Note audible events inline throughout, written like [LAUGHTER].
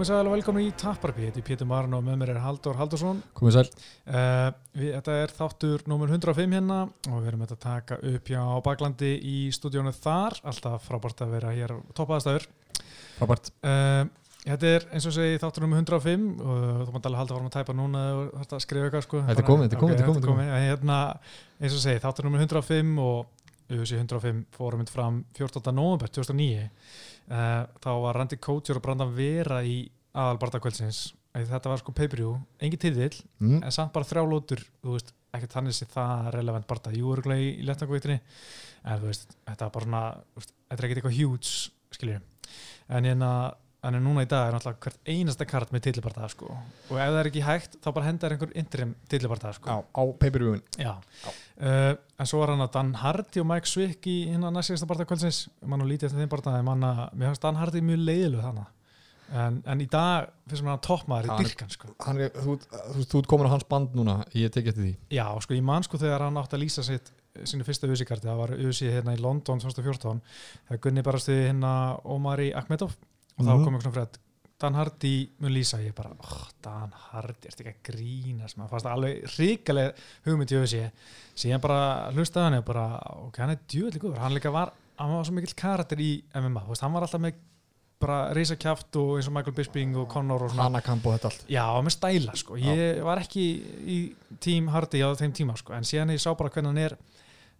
Komið sæl og velkomin í Tapparbi, þetta er Pétur Marn og með mér er Haldur Haldursson. Komið sæl. Uh, við, þetta er þáttur nómur 105 hérna og við erum að taka upp hjá Baklandi í stúdíónu þar, alltaf frábært að vera hér toppaðastafur. Frábært. Uh, þetta er eins og segi þáttur nómur 105 og þú mátt alveg halda að fara að tæpa núna og skrifa eitthvað sko. Þetta er komið, þetta er komið, þetta er komið. Hérna, eins og segi þáttur nómur 105 og UFC 105 fórum við fram 14. november 2009 Uh, þá var Randy Couture og Brandan Vera í aðalbartakvöldsins þetta var sko pay-per-view, engin tíðill Mm. en samt bara þrjá lótur þú veist, ekki þannig sé það relevant barta jú eru í, í letnangveitinni en þú veist, þetta er bara svona þetta er ekkert eitthvað huge, skiljum en hérna, en núna í dag er náttúrulega hvert einasta kart með tillbarta sko. og ef það er ekki hægt, þá bara hendar einhver interim tillbarta sko. Á, á pay-per-viewin. Já, uh, en svo var hann að Dan Hardy og Mike Swick í hérna næstíðasta barndagkvöldsins, mann og lítið eftir þeim barndaði, mann að mér finnst Dan Hardy mjög leiðileg þannig, en, en í dag finnst mér hann toppmaður í dyrkan sko. Hann er, þú, þú, þú ert komin á hans band núna, ég tek eftir því. Já, sko, ég man sko þegar hann átti að lýsa sitt sínu fyrsta USA-karti, það var USA hérna í London 2014, þegar Gunni bara stuði hérna Omari Akhmedov og þá Mhm. kom eitthvað frétt Dan Hardy mun lýsa, ég bara oh, Dan Hardy, ertu ekki að grínast maður fannst það alveg ríkaleg hugmynd í USA síðan bara hlustaði hann og bara, ok, hann er djúðlega góður hann líka var, hann var svo mikill karakter í MMA, veist, hann var alltaf með bara reysa kjáft og eins og Michael Bisping og Conor og svona Hanakamp og þetta allt. Já, með stæla sko. Ég var ekki í tím Hardy á þeim tíma sko. en síðan ég sá bara hvernig hann er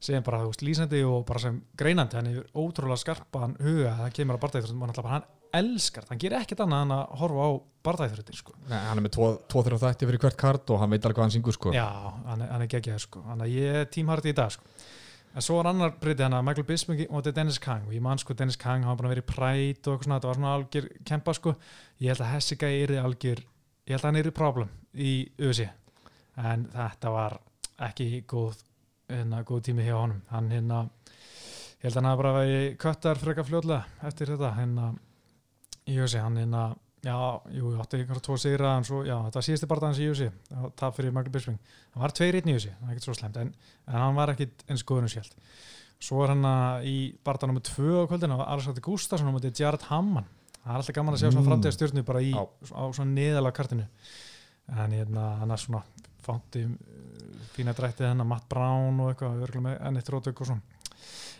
sem bara, þú veist, lýsandi og bara sem greinandi hann er ótrúlega skarpan huga það kemur hann, hann elskar það, hann gerir ekkert annað en að horfa á barndæðþróttir sko. Nei, hann er með 2-3 þætti fyrir hvert kart og hann veit alveg hvað hann syngur sko. Já, hann, er- hann er geggjað sko. hann að ég er tím Hardy í dag sko. en svo var annar breytið hann að Michael Bisping og þetta er Dennis Kang og ég man sko Dennis Kang hann var vera í præt og eitthvað svona, þetta var svona algjör kempa sko, ég held að Hessiga er algjör, ég held að hann er í problem í USA en þetta var ekki góð hérna, góð tími hjá honum hann hérna, ég held að hann bara verið köttar freka fljóðlega eftir þetta hérna í USA, hann hérna já, jú, átti einhverja tvo sigra en svo, já, þetta síðusti barndagans í USA það fyrir Michael Bisping, hann var tveir einn í USA það er ekkert svo slemt, en, en hann var ekki eins góðun og sjælt svo er hann í barndag nr. 2 á kvöldinu á Alexander Gustafsson og þetta Jared Hamman það er alltaf gaman að sjá svona Mm. framtíðastjórnu bara í, Já. á svona neðalega kartinu en hérna, hann er svona fánti fína drættið hennar Matt Brown og eitthvað, örgulega með enn eitt rótök og svona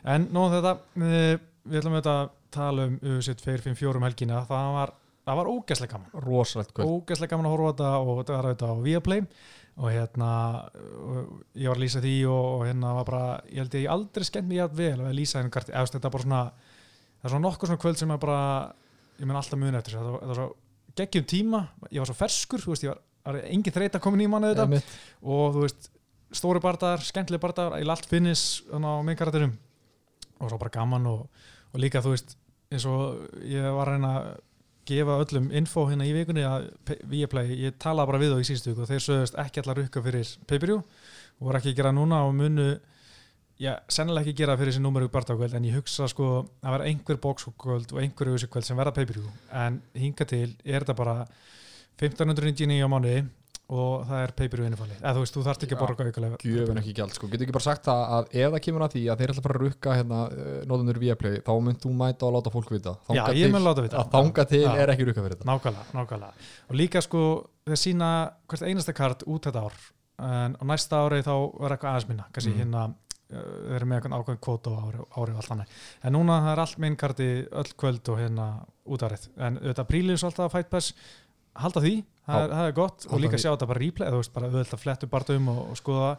en nú þetta við ætlum að tala um UFC 254 um helgina, það var það var ógæslega gaman. Rosalegt kvöld. ógeðslega gaman að horfa þetta og þetta var þetta á Viaplay. Og hérna ég var að lýsa því og, og hérna var bara ég held ég aldrei skemmt mér vel að lýsa henni karti, eða þetta er bara svona það er svona nokkuð svona kvöld sem er bara ég menn alltaf muni eftir þessu, þetta var, svo geggjum tíma, ég var svo ferskur þú veist, ég var, engin þreita komin í manni þetta Einmitt. og þú veist, stóri bardaðar skemmtileg bardaðar, ég lalt finnis á minn karakterum og svo bara gaman og, og líka þú veist eins og ég var að reyna að gefa öllum info hérna í vikunni að Viaplay, ég talaði bara við þá í síðustu og þeir sögðust ekki allar rukka fyrir pay-per-view og voru ekki að gera núna og munu já, sennilega ekki gera fyrir þessi númeru barndagkvöld en ég hugsa sko að vera einhver bókskvöld og einhver auðvísikvöld sem verða pay-per-view. En hinga til er þetta bara 1599 á mánuði og það er pay-per-view innifalli eða þú veist, þú þarft ekki að Já. borga aukulega Gjöfin ekki gjald sko. Getur ekki bara sagt það að ef það kemur að því að þeir ætla bara að rukka hérna nóðunur Viaplay þá mynd þú mæta og láta fólk vita. Já, Þangað ég til- mun láta vita. Að þanga til Já. er ekki rukka fyrir þetta. Nákvæmlega, nákvæmlega. Og líka sko þeir sína hvert einasta kart út þetta ár en á næsta ári þá er eitthvað aðeins minna kannski Mhm. hérna uh, þeir eru með eitthvað ákveðin kvóta á ári, ári og allt annað. En núna það er allt minn karti öll kvöld og hérna út árið. En auðvitað prílis alltaf að Fight Pass halda því, það, er, það er gott og líka sjá þetta bara replay, þú veist bara auðvitað að flettu barndum og, og skoða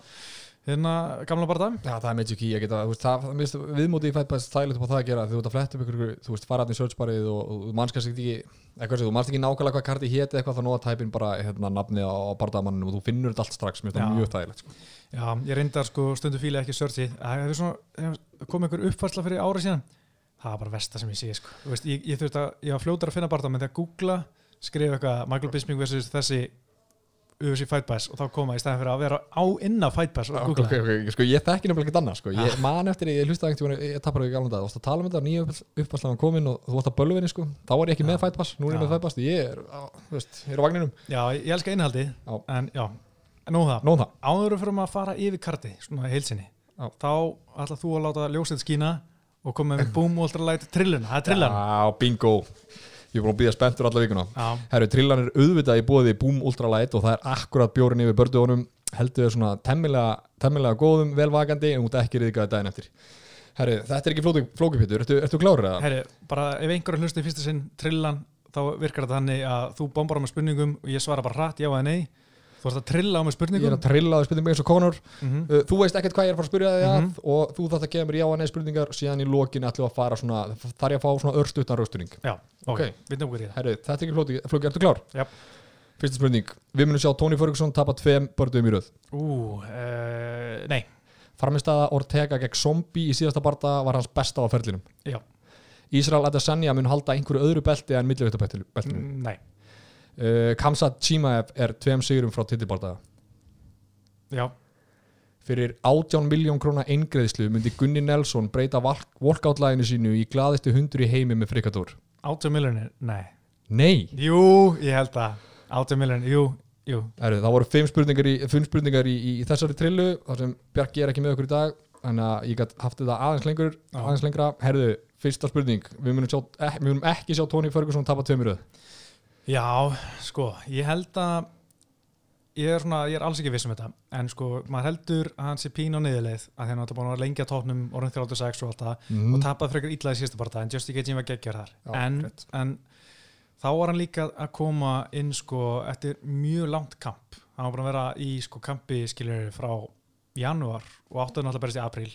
hérna gamla barndum. Já, það er Magic Key að geta, þú veist, það, finnst viðmóti í Fightpass þægilegt upp á það að gera, þú ert að fletta upp ykkur, þú veist, fara hann í searchbarið og, og þú manns kannski ekki, eitthvað þú manns ekki nákvæmlega hvað karti héti eitthvað, þá að tæpin bara hérna nafni á, á barndamanninu og þú finnur þetta allt strax, mér finnst það mjög þægilegt, sko. Já, ég reyndar sko stundu fíla ekki searchið það er svona, það var var það með skrifa eitthvað Michael Bisping versus þessi UFC Fight Pass og þá koma í stæðan fyrir að vera á inna Fight Pass og googla ok, ok, sko, ég þekki nefnilega ekkert annað, sko, ég Já. man eftir, ég hlustaði ekkert, ég tapar ekki alveg það, þú varst að tala um þetta, nýja uppfærslan komin og þú varst að bölvinni, sko, þá var ég ekki Já. með Fightpass, nú er ég Já. með Fightpass, ég er, á, veist, ég er á vagninum, Já, ég elska innhaldi Já. en já, en nú það. Nóðum það. áður fyrir að fara yfir karti svona heilsinni, þá ætla þú að láta ljósið skína og koma með boom ultralight trilluna, það er trillan. Já, bingo ég er búin að býða spenntur alla vikuna. Herru, trillan er auðvitað í bóði Boom Ultralight og það er akkurat bjórin yfir börduðunum heldur þau svona temmilega, temmilega góðum, velvakandi en út ekki riðgaði daginn eftir. Herru, þetta er ekki flóki, flókipítur, ertu, ertu klárið það? herri, bara ef einhverju hlusti fyrsta sinn trillan, þá virkar þetta þannig að þú bombar á með spurningum og ég svara bara hratt já eða nei þú ert að trilla á með Ég er spurningum að trilla það spurningum eins og konur. Mm uh, Þú veist ekkert hvað ég er að fara að spyrja þig að Mhm. og þú þarft að gefa mér já að nei spurningar síðan í lokin ætlum að fara svona þar ég að fá svona örstuttan rausturing Já, ok, Ok. við nefnum hverju Herru, þetta er ekki flóki, ertu klár? Já. Fyrsta spurning, við munum sjá Tony Ferguson tapa tveim börduðum í röð. Ú, uh, nei, Framistæða Ortega gegn Zombie í síðasta barda var hans besta á ferlinum. Já, Ísrael Adesanya mun halda einhverju öðru belti en millivittabeltinu mm, nei uh, Kamsat Chimaev er tveim sigurum frá titilbardaða Já, Fyrir 18 miljón króna eingreðslu myndi Gunni Nelson breyta workout-læginu sínu í glaðistu hundur í heimi með frikadór 80 miljonir, nei. Nei, Jú, ég held að 80 miljonir, jú, jú. Heru, það voru fimm spurningar, í, spurningar í, í, í þessari trillu þar sem Bjarki er ekki með okkur í dag þannig að ég gætt haft þetta aðeins lengur aðeins lengra, herðu, fyrsta spurning. Við munum, sjá, eh, við munum ekki sjá Tony Ferguson tapa tveimur röð Já, sko, ég held að ég er, svona, ég er alls ekki viss um þetta en sko, maður heldur að hann sé pín á niðurleið að því hann er búin að að tóknum orðin 36 og allt það mm. og tapað frekar illa í síðustu barða en Justy Gaethje var geggjör þar. Já, en, en þá var hann líka að koma inn sko eftir mjög langt kamp. Hann var búin að vera í sko kampi skiljur frá janúar og áttuði náttúrulega berist í apríl.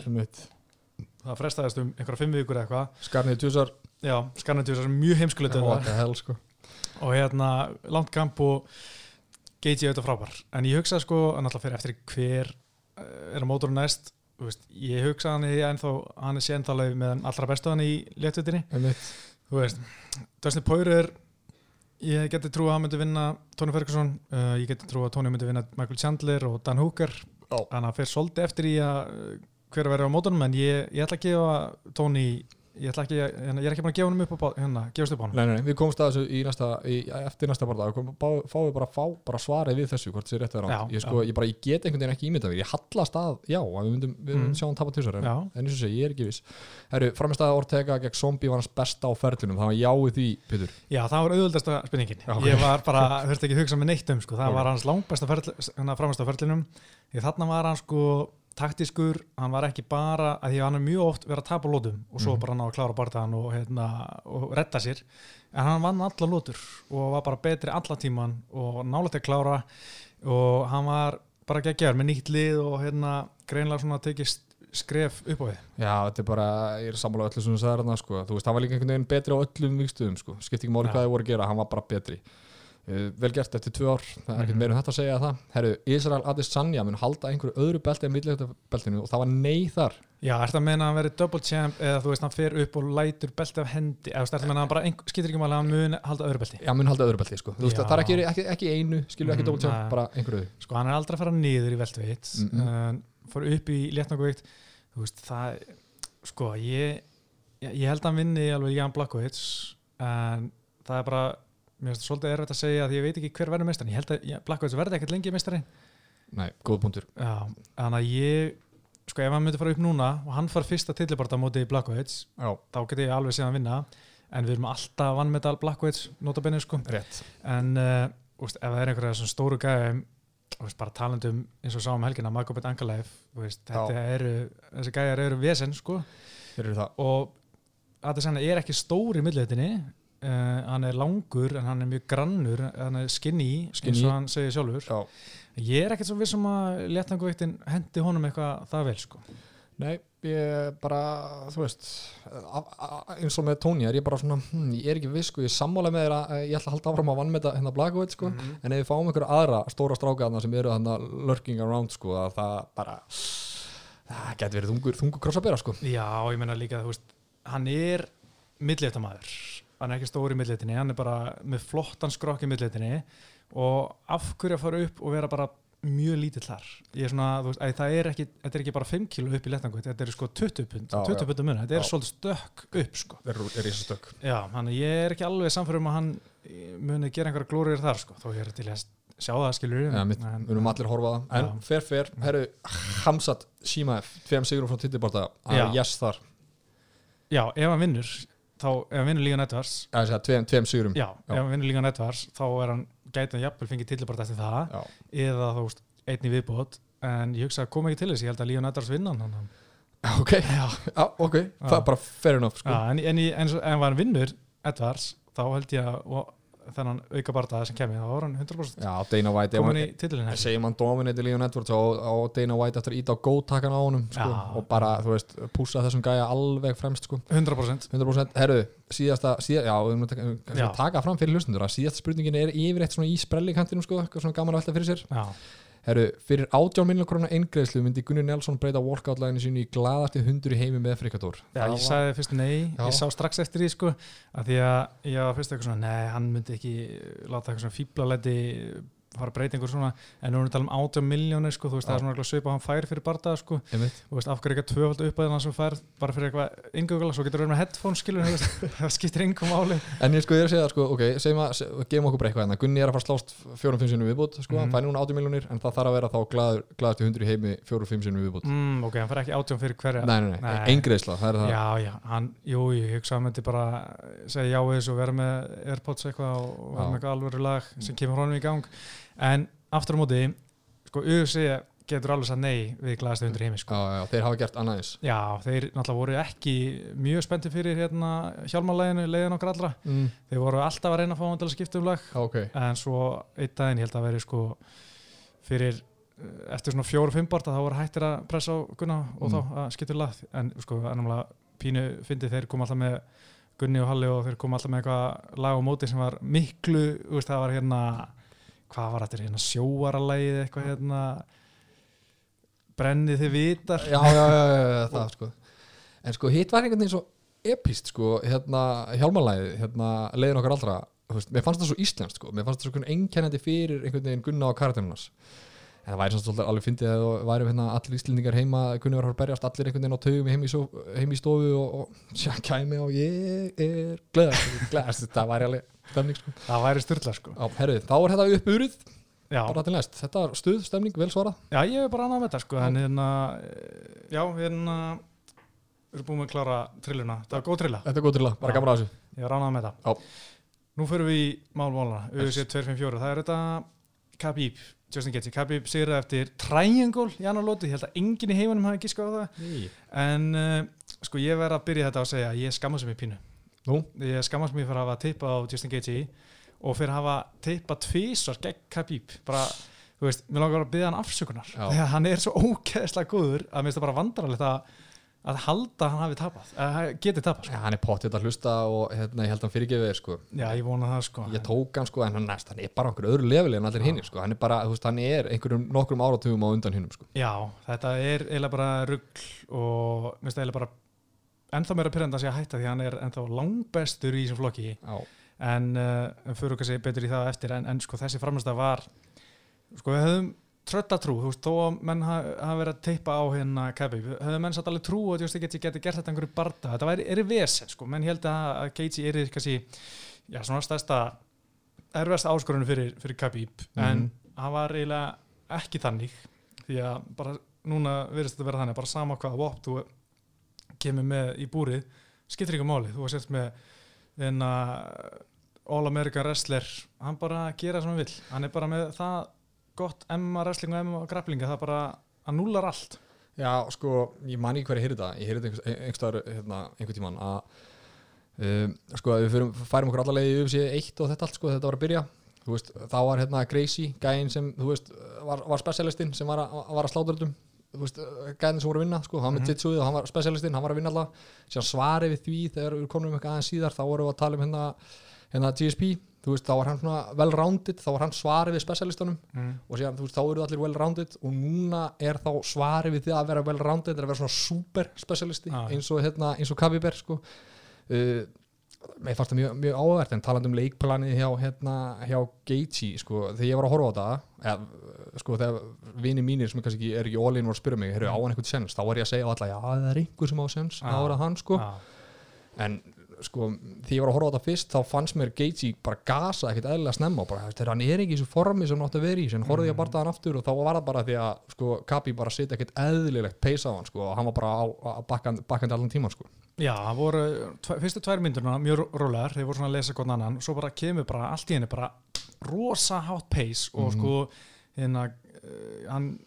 Það frestaðist um einhverja fimm vikur eitthvað. Skarnið tjúsar já, skarnandi þessar mjög heimskuleitur og hérna langt kamp og Gaethje auðvitað frábær en ég hugsa sko að náttúrulega fyrir eftir hver eh, er á mótoru næst þú veist, ég hugsa hann í ennþá hann er sé ennþá alveg með allra bestu hann í léttutinni Einmitt. þú veist, Dustin Poirier ég geti trú að hann myndi vinna Tony Ferguson, uh, ég geti trú að Tony myndi vinna Michael Chandler og Dan Hooker Já. þannig að fyrir svolítið eftir í að uh, hver að vera á mótunum en ég, ég ætla að gefa Tony ég, ætla ekki, hérna, ég er ekki búin að gefa hann upp á, hérna, gefast upp á hann við komumst að þessu í næsta, í, eftir næsta barða fáum við bara, fá, bara svarið við þessu hvort er rétt Já, rátt ég, sko, ég, ég get einhvern veginn ekki ímyndað mér. Ég hallast að, já, við myndum, við myndum Mm. sjá hann tapa tvisar en, eins og segi, ég er ekki viss. Framistæða Ortega gegn Zombie var hans besta á ferlinum það var já í því, Pétur. Já, það var auðvöldasta ok. ég var bara, þurfti ekki hugsa með neitt um sko. það var hans langbesta ferl, því var hann var ekki bara að því að hann er mjög oft verið að tapa lótum og svo Mhm. bara ná að klára barðan og, hérna, og retta sér en hann vann alla lótur og var bara betri alla tíman og nálægt að klára og hann var bara geggjar með nýtt lið og hérna greinlega svona tekið skref upp á við Já, þetta er bara, ég er sammála öllu sem þú sagði þarna, sko. Þú veist, hann var líka einhvern veginn betri á öllum vikstuðum, sko. Skipti ekki máli Já. hvað þið voru að gera, hann var bara betri. Uh, vel gert eftir tvö ár, það er ekkert Mhm. meira um þetta að segja það. Herru, Israel Adesanya mun halda einhverju öðru belti en millihjöftabeltinu og það var nei þar. Já, er þetta að meina að hann verið double champ eða þú veist hann fer upp og lætur belti af hendi eða er þetta að meina að hann bara skýtir ekki máli að hann mun halda öðru belti Já, mun halda öðru belti, sko. Veist, það er ekki, ekki, ekki einu, skilur ekki Mhm, double champ, bara einhverju öðru. sko hann er aldrei að fara niður í veltveit Mm -mm. uh, fór upp í það sko ég, ég, ég held að hann vinni alveg Jan Blackovits en það er bara mér finnst það svolítið erfitt að segja því ég veit ekki hver verður meistarinn ég held að ja, Blackovits verði ekkert lengi meistarinn Nei, góð punktur. Þannig að ég sko ef hann myndi fara upp núna og hann far fyrsta tillibarta móti Blackovits Já, þá geti ég alveg séð hann vinna. En við erum alltaf vannmetal Blackovits notabenni sko. Rétt. en uh, úst, ef það er einhverja svona stóru gæðum bara talandum eins og sáum helgina Magobet Angaleif þetta eru, þessi gæðar eru vesen sko. Eru og að það er ekki stór í milliðinni uh, hann er langur en hann er mjög grannur hann er skinny, Skinny. eins og hann segir sjálfur Já. ég er ekkert svo vissum að léttanguveiktin hendi honum eitthvað það vel sko Nei, ég bara, þú veist, eins og með Tony er ég bara svona, hm, ég er ekki viss, sko, ég er sammála með þér að eh, ég ætla að halda áfram að vann með þetta hérna Blagovic, sko, Mhm. en ef við fáum einhverja aðra stóra strákaðna sem eru þarna lurking around, sko, að það bara, það getur verið þungur, þungur kross að bera, sko. Já, ég meina líka, þú veist, hann er milliðtamaður, hann er ekki stóri í milliðtinni, hann er bara með flottan skrokk í milliðtinni og af hverju að fara upp og vera bara mjög lítill þar ég er svona, þú veist, að það er ekki þetta er ekki bara 5 kilo upp í lettangu, þetta er sko 20 pund, Já, 20 já. pund um mun, þetta er svolítið stökk upp sko Er, er stök. Já, hann ég er ekki alveg samfærum um að hann muni gera einhverja glóriður þar sko, þó ég er til að sjá það skilur Ja, við erum allir að horfa á það. En Já. fer, fer, herru, Hamzat Shimaev, tveim sigur frá Tittiborta, að Já. yes þar. Já, ef hann vinnur þá ef hann vinnur líka Já, að tveim, tveim sigurum. Já, ef hann vinnur líka netvars þá er hann gæti hann jafnvel fengið tillibart eftir það Já. eða þú veist, einn í viðbót. En ég hugsa að koma ekki til þess, ég held að líka netvars vinna hann [LAUGHS] Já, ok, já, ok, það er bara fair enough sko. Já, en, en, en, en ef hann vinnur Edwards, þá held ég að þennan auka bardaða sem kemur þá var hann 100% Já, Dana White komin í titilin Ég segi mann dominati Leon Edwards og, og Dana White eftir að íta á góðtakan á honum sko, Já. og bara, þú veist, púsa þessum gæja alveg fremst sko, 100% 100% Herru, síðasta, síða, já, við erum að taka, Já. taka fram fyrir hlustundur að síðasta spurningin er yfirreitt svona í sprellikantinum sko, eitthvað svona gaman að velta fyrir sér. Já, Herru, fyrir 18 miljonar krona eingreðslu myndi Gunnar Nelson breyta walkout-læginu sínu í glaðasti hundur í heimi með frikador Já, ég sagði fyrst nei, Já. ég sá strax eftir því sko, að því að ég var fyrst eitthvað svona, nei, hann myndi ekki láta eitthvað svona fíblaleti fara að breyta einhver svona, en nú erum við að tala um 18 miljónir sko, þú veist, það er svona eitthvað svipa hann fær fyrir bardaða sko, þú veist, af hverju eitthvað tvöfald upp að hann sem fær bara fyrir eitthvað yngugala, svo getur við með headphone skilur, [LAUGHS] það skiptir engum máli. En ég sko, ég er að segja, sko, ok, segjum að gefum okkur eitthvað hérna, Gunni er að fara að slást fjórum-fimm sinni viðbútt, sko, hann Mhm. fær núna 18 miljonir en það þarf að vera þá hundur í heimi fjórum-fimm sinni viðbútt mm, ok, hann fær ekki 18 fyrir hverja. Nei, nei, nei, eingreðsla, það er það. Já, já, hann, jú, ég hugsa að myndi bara segja já þessu og vera með Airpods eitthvað og vera með alvöru lag sem kemur honum í gang en aftur á móti, sko, UFC getur alveg sagt nei við glæðastu undir heimi sko. Já, já, þeir hafa gert annað eins Já, þeir náttúrulega voru ekki mjög spennti fyrir hérna hjálmalæginu, leiðin okkar allra mm. þeir voru alltaf að reyna að fá hann til að skipta um lag Já, ok, en svo daginn, ég held að veri sko fyrir eh, eftir svona fjóru fimm barta þá voru hættir að pressa á Gunna og Mm. þá að skipta um lag en sko, ennumlega pínu fyndi þeir kom alltaf með Gunni og Halli og þeir kom alltaf með eitthvað lag á móti sem var miklu, veist, það var hérna hvað var þetta, hérna sjóaralægið eitthvað hérna? Brennið þið vitar? Já, já, já, já, já það [LAUGHS] sko. En sko, hitt var einhvern veginn svo epist, sko, hérna, hjálmalæði, hérna, leiðin okkar allra þú veist, mér fannst það svo íslenskt, sko, mér fannst það svo einhvern einkennandi fyrir einhvern veginn Gunna og karakterunars en það væri svolítið alveg fyndið að það væri hérna allir íslendingar heima, Gunni var að berjast allir einhvern veginn á taugum heim heim í stofu og, og sjá, kæmi og ég er gleðast, þetta væri alveg stemning, sko. það væri styrla sko. Já, herru, þá er þetta uppurð, já, bara til næst. Þetta er stuð, stemning, vel svarað. Já ég er bara annað með þetta sko en hérna, já, hérna við erum búin með að klára trilluna, það var góð trilla. Þetta er góð til að, bara að þessu. Ég var ánað með það. Nú fyrir við í málmálana, UFC 254. Það er þetta Khabib, Justin Gaethje. Khabib sigur eftir triangle í annar lóti. Ég held að enginn í heiminum hafi giskað á það. Ný. En uh, sko ég verð að byrja þetta að segja að ég skammast mér pínu. Nú, Ég skammast mér fyrir að hafa tippa á Justin Gaethje og fyrir að hafa tippa tvísvar gegn Khabib. Bara, þú veist, mér langar að byrja hann afsökunar. Já. Þegar hann er svo ógeðslega góður að mér finnst það bara vandrarlegt að, að halda hann hafi tapað. Að geti tapað, sko. ja, hann er pottið að hlusta og hérna, ég held að hann fyrirgefið þér sko Já, ég vona það, sko. ég tók hann sko, en hann, næst, hann er bara okkur öðru leveli en allir Já. hinnir sko, hann er bara, þú veist, hann er einhverjum nokkrum áratugum á undan hinnum sko Já, þetta er eiginlega bara rugg og það eiginlega bara ennþá meira pyrranda að sé að hætta því hann er ennþá langbestur í þessum flokki Já, en uh, fyrir kannski betur í það eftir en, en sko þessi framlæsta var sko við höfum tröllatrú þú veist, þó að menn hafa ha verið að teipa á hérna Khabib, höfum menn satt alveg trú að Justin Gaethje geti gert þetta einhverju barda þetta væri, er vesen sko, menn held að, að Gaethje er kannski, já svona stærsta erfast áskorunum fyrir, fyrir Khabib, en hann var eiginlega ekki þannig því að bara núna verðist þetta vera þannig bara sama hvaða vopn þú kemur með í búrið skiptir ykkur máli, þú var sett með þenn All American Wrestler hann bara gera sem hann vill. Hann er bara með það gott Emma wrestling og Emma grapplinga það bara, hann núlar allt Já, sko, ég man ekki hverju heyrði það ég heyrði einhvers, einhverstaðar hérna, einhver tíman að um, sko, að við fyrum, færum okkur allarlega í UFC 1 og þetta allt, sko, þetta var að byrja. Þú veist, þá var hérna Gracie, gæinn sem þú veist, var, var specialistinn sem var að, var að sláta þetta þú veist, gæðin sem voru að vinna, sko, hann var Mhm. með titsuðið og hann var specialistinn, hann var að vinna alltaf síðan svarið við því þegar við komum um eitthvað aðeins síðar þá vorum við að tala um hérna, hérna GSP, þú veist, þá var hann svona well-rounded, þá var hann svarið við specialistunum mm. og síðan, þú veist, þá eru allir well-rounded og núna er þá svarið við því að vera well-rounded er að vera svona super specialisti já. eins og, hérna, eins og Kabiber sko. uh, mér fannst það mjög, mjög áhvert en talandi um leikplanið hjá, hérna, hjá Gaethje, sko, þegar ég var að horfa á það eða, sko, þegar vini mínir sem kannski er ekki all-in voru að spyrja mig, heyrðu á hann eitthvað sens, þá var ég að segja á alla, já, það er einhver sem á sens, er það hann, sko Já. en sko, því ég var að horfa á þetta fyrst þá fannst mér Gaethje bara gasa ekkert eðlilega snemma og bara, þegar hann er ekki í þessu formi sem hann átti að vera í, sem horfði ég að barta hann aftur og þá var það bara því að sko, Kapi bara setja ekkert eðlilegt peisa á hann sko, og hann var bara á, á bakkandi, bakkandi allan tíman sko. Já, það voru tve, fyrstu tvær myndurna mjög rólegar, þeir voru svona að lesa hvern annan og svo bara kemur bara allt í henni bara rosa hátt pace og Mhm. sko hérna, uh, hann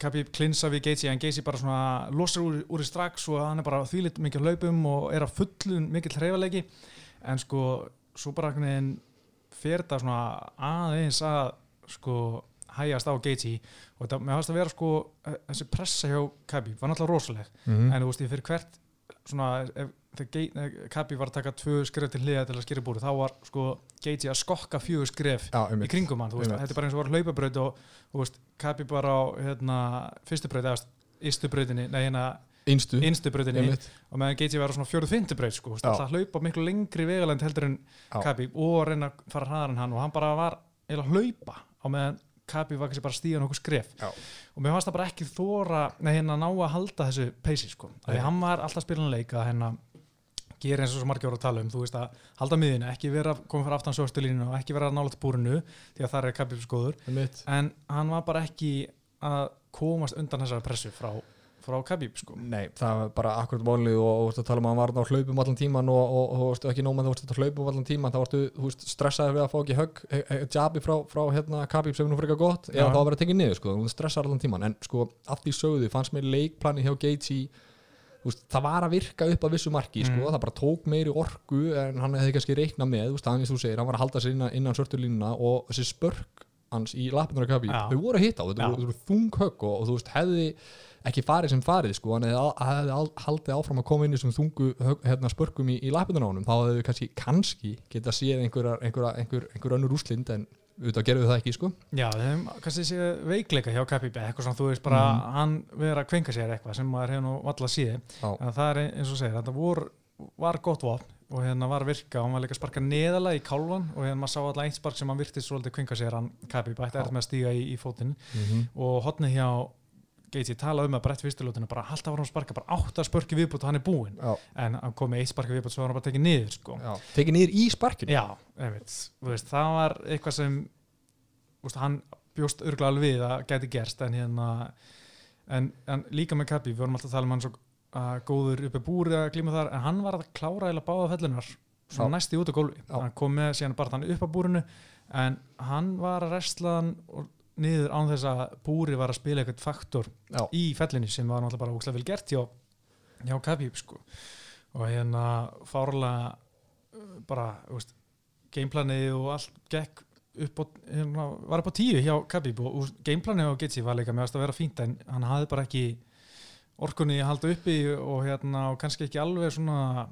Kapi klinsa við Gaethje, en Gaethje bara svona losar úr, úr í strax og hann er bara þvílitt mikið á hlaupum og er að fullun mikill hreyfalegi en sko, svo bara fer þetta svona aðeins að sko hægjast á Gaethje og þetta, mér fannst að vera sko þessi pressa hjá Kapi var náttúrulega rosaleg. Mm. en þú veist, ég fyrir hvert svona, ef, þegar Kapi var að taka tvö skref til hliða til að skýra búri þá var sko Gaethje að skokka fjögur skref Já, í einmitt. kringum hann, þú veist, þetta er bara eins og var hlaupabraut og veist, Kapi bara á hérna, fyrstu braut, eða ístu brautinni nei, hérna, Innstu, innstu brautinni einmitt. og meðan Gaethje var á svona fjóruð fyndu braut sko, alltaf hlaupa miklu lengri vegalend heldur en Já. Kapi og að reyna að fara hraðar en hann og hann bara var eða hlaupa á meðan Kapi var kannski bara að stíða nokkuð skref Já. og mér fannst það bara ekki þóra nei, hérna ná að halda þessu peysi sko. Því hann var alltaf spilin leik að hérna gera eins og svo margir voru að tala um þú veist að halda miðinu, ekki vera að koma fyrir aftan sjóstulínu og ekki vera að nála búrinu því að það er Einmitt. en hann var bara ekki að komast undan þessari pressu frá, frá Kapi sko. Nei, það var bara akkurat málið og, og að tala um að hann var á hlaupum allan tíman og, og, og ekki nóg með þú veist að hlaupum allan tíman þá varstu þú veist stressaði við að fá ekki högg e, e, jabi frá, frá hérna Kabib sem nú frekar gott Já. eða þá að vera tekið niður sko, þú stressaði allan tíman en sko að því sögðu fannst mér leikplani hjá Gaethje veist, það var að virka upp að vissu marki sko, Mm. það bara tók meiri orku en hann hefði kannski reiknað með, hann, eins og þú segir, hann var að halda sér innan, innan svörtulínuna og þessi spörk hans í lapinunar Kabib, Já. þau voru að hitta á þetta voru þung högg og, og þú veist, hefði ekki farið sem farið sko, hann hefði, al- hefði al- haldið áfram að koma inn í þessum þungu högg- hérna, spörkum í, í lapinunar á honum, þá hefði við kannski, kannski geta séð einhverjar, einhverjar, einhver, einhver önnur úslind en auðvitað gerðu það ekki sko. Já, við hefum kannski séð veikleika hjá Kapi eitthvað svona, þú veist bara Mhm. hann vera að kvenka sér eitthvað sem maður hefur nú valla síði það er eins og segir, þetta vor, var gott vopn og hérna var virka og hann var líka að sparka neðalega í kálvan og hérna maður sá alltaf eitt spark sem hann virtist svolítið kvenka sér hann Kapi bætti Já. er með að stíga í, í fótinn -hmm. og hotnið hjá Gaethje talaði um að brett fyrstilótinu bara alltaf var hann sparka bara átt að spörki viðbútt og hann er búinn en hann kom með eitt sparki viðbútt svo var hann bara tekið niður sko. já. tekið niður í sparkinu Já, einmitt, veist, það var eitthvað sem veist, hann bjóst örgulega alveg við að gæti gerst en hérna en, en líka með Kapi, við vorum alltaf að tala um hann svo uh, góður uppi búri að glíma þar en hann var að klára eða báða fellunar Já. næsti út á gólfi hann kom með síðan bara hann upp á búrinu en hann var að restla hann og niður án þess að búri var að spila eitthvað faktor Já. í fellinu sem var náttúrulega bara úkslega vel gert hjá, hjá Kapi sko. og hérna fárlega uh, bara, veist gameplanið og allt gekk upp á, hérna, var upp á tíu hjá Khabib og, og gameplanið á Gaethje var líka með að vera fínt en hann hafði bara ekki orkunni að halda uppi og hérna og kannski ekki alveg svona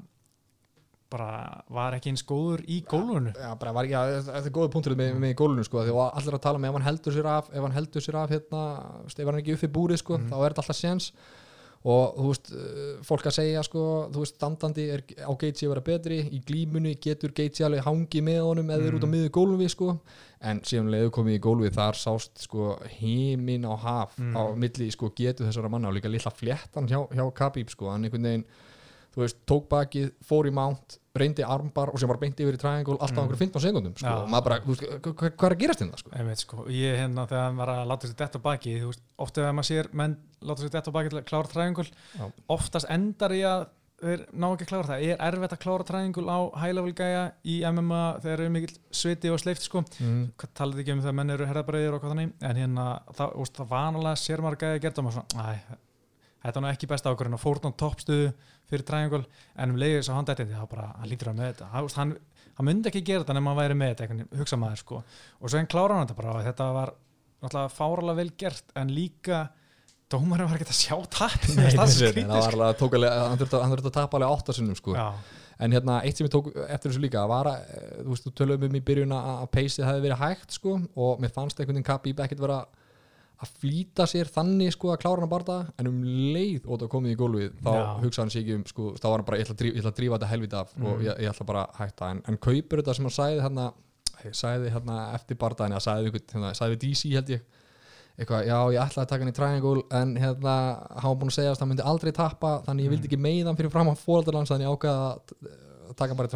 bara var ekki eins góður í gólfunu Já, bara var ja, þetta er góða punktur með, með gólunum sko, því að allir að tala með ef hann heldur sér af ef hann heldur sér af hérna, ef hann ekki uppi búrið sko, Mhm. þá er þetta alltaf séns og þú veist, uh, fólk að segja sko, þú veist, standandi er á Gaethje að vera betri, í glímunni getur Gaethje alveg hangi með honum eða er út á Mhm. miður gólfi sko, en síðan leiðu komið í gólfi þar sást sko heimin á haf Mhm. á milli sko getur þessara manna og líka litla fléttan hjá, hjá Khabib sko, hann einhvern veginn þú veist, tók bakið, fór í mount reyndi armbar og sem var beint yfir í triangle alltaf Mm. mm. 15 sekundum sko. Já. og maður bara, þú veist, hva- hva- hvað er að gerast þetta sko? Einmitt, sko. ég hérna þegar hann var að láta sér detta á baki þú veist, oft ef maður sér menn láta sér detta á baki til að klára træðingul Já. oftast endar í að þeir ná ekki að klára það, er erfitt að klára træðingul á high-level gæja í MMA þegar eru mikill sviti og sleift sko. mm. hvað talaði ekki um þegar menn eru herðabreiðir og hvað þannig, en hérna það, það vanalega sér maður gæja að gera það og maður svona, æ, þetta er nú ekki besta ákvörðin að fórna á toppstuðu fyrir triangle en um leiðis á handættindi þá bara, hann lítur að með þetta hann, hann, hann myndi ekki gera þetta nema hann væri með þetta hugsa maður sko og svo hann klára hann þetta bara og þetta var náttúrulega fáralega vel gert en líka dómarinn var ekki að sjá tap Nei, það var alveg, tók alveg hann þurfti að- hann þurfti að tapa alveg áttasinnum sko. sko. Já, en hérna, eitt sem ég tók eftir þessu líka var að, eh, þú veist, þú töluðum um í byrjun að að peysið hefði verið hægt sko, og mér fannst einhvern veginn að flýta sér þannig sko að klára hann að barða en um leið og það komið í gólfið þá Já. hugsaði hann sig ekki um sko, þá var hann bara, ég ætla að drífa, ég ætla að drífa þetta helvita af og Mhm. ég, ég ætla bara að hætta en, en kaupur þetta sem hann sagði hérna sagði hérna eftir bardaðin eða sagði, einhvern, hérna, við DC held ég eitthvað, já ég ætlaði að taka hann í triangle en hérna, hann var búin að segja að hann myndi aldrei tappa þannig ég vildi ekki meiða hann fyrir fram á fóraldarlands þannig ég ákvaða að taka bara ég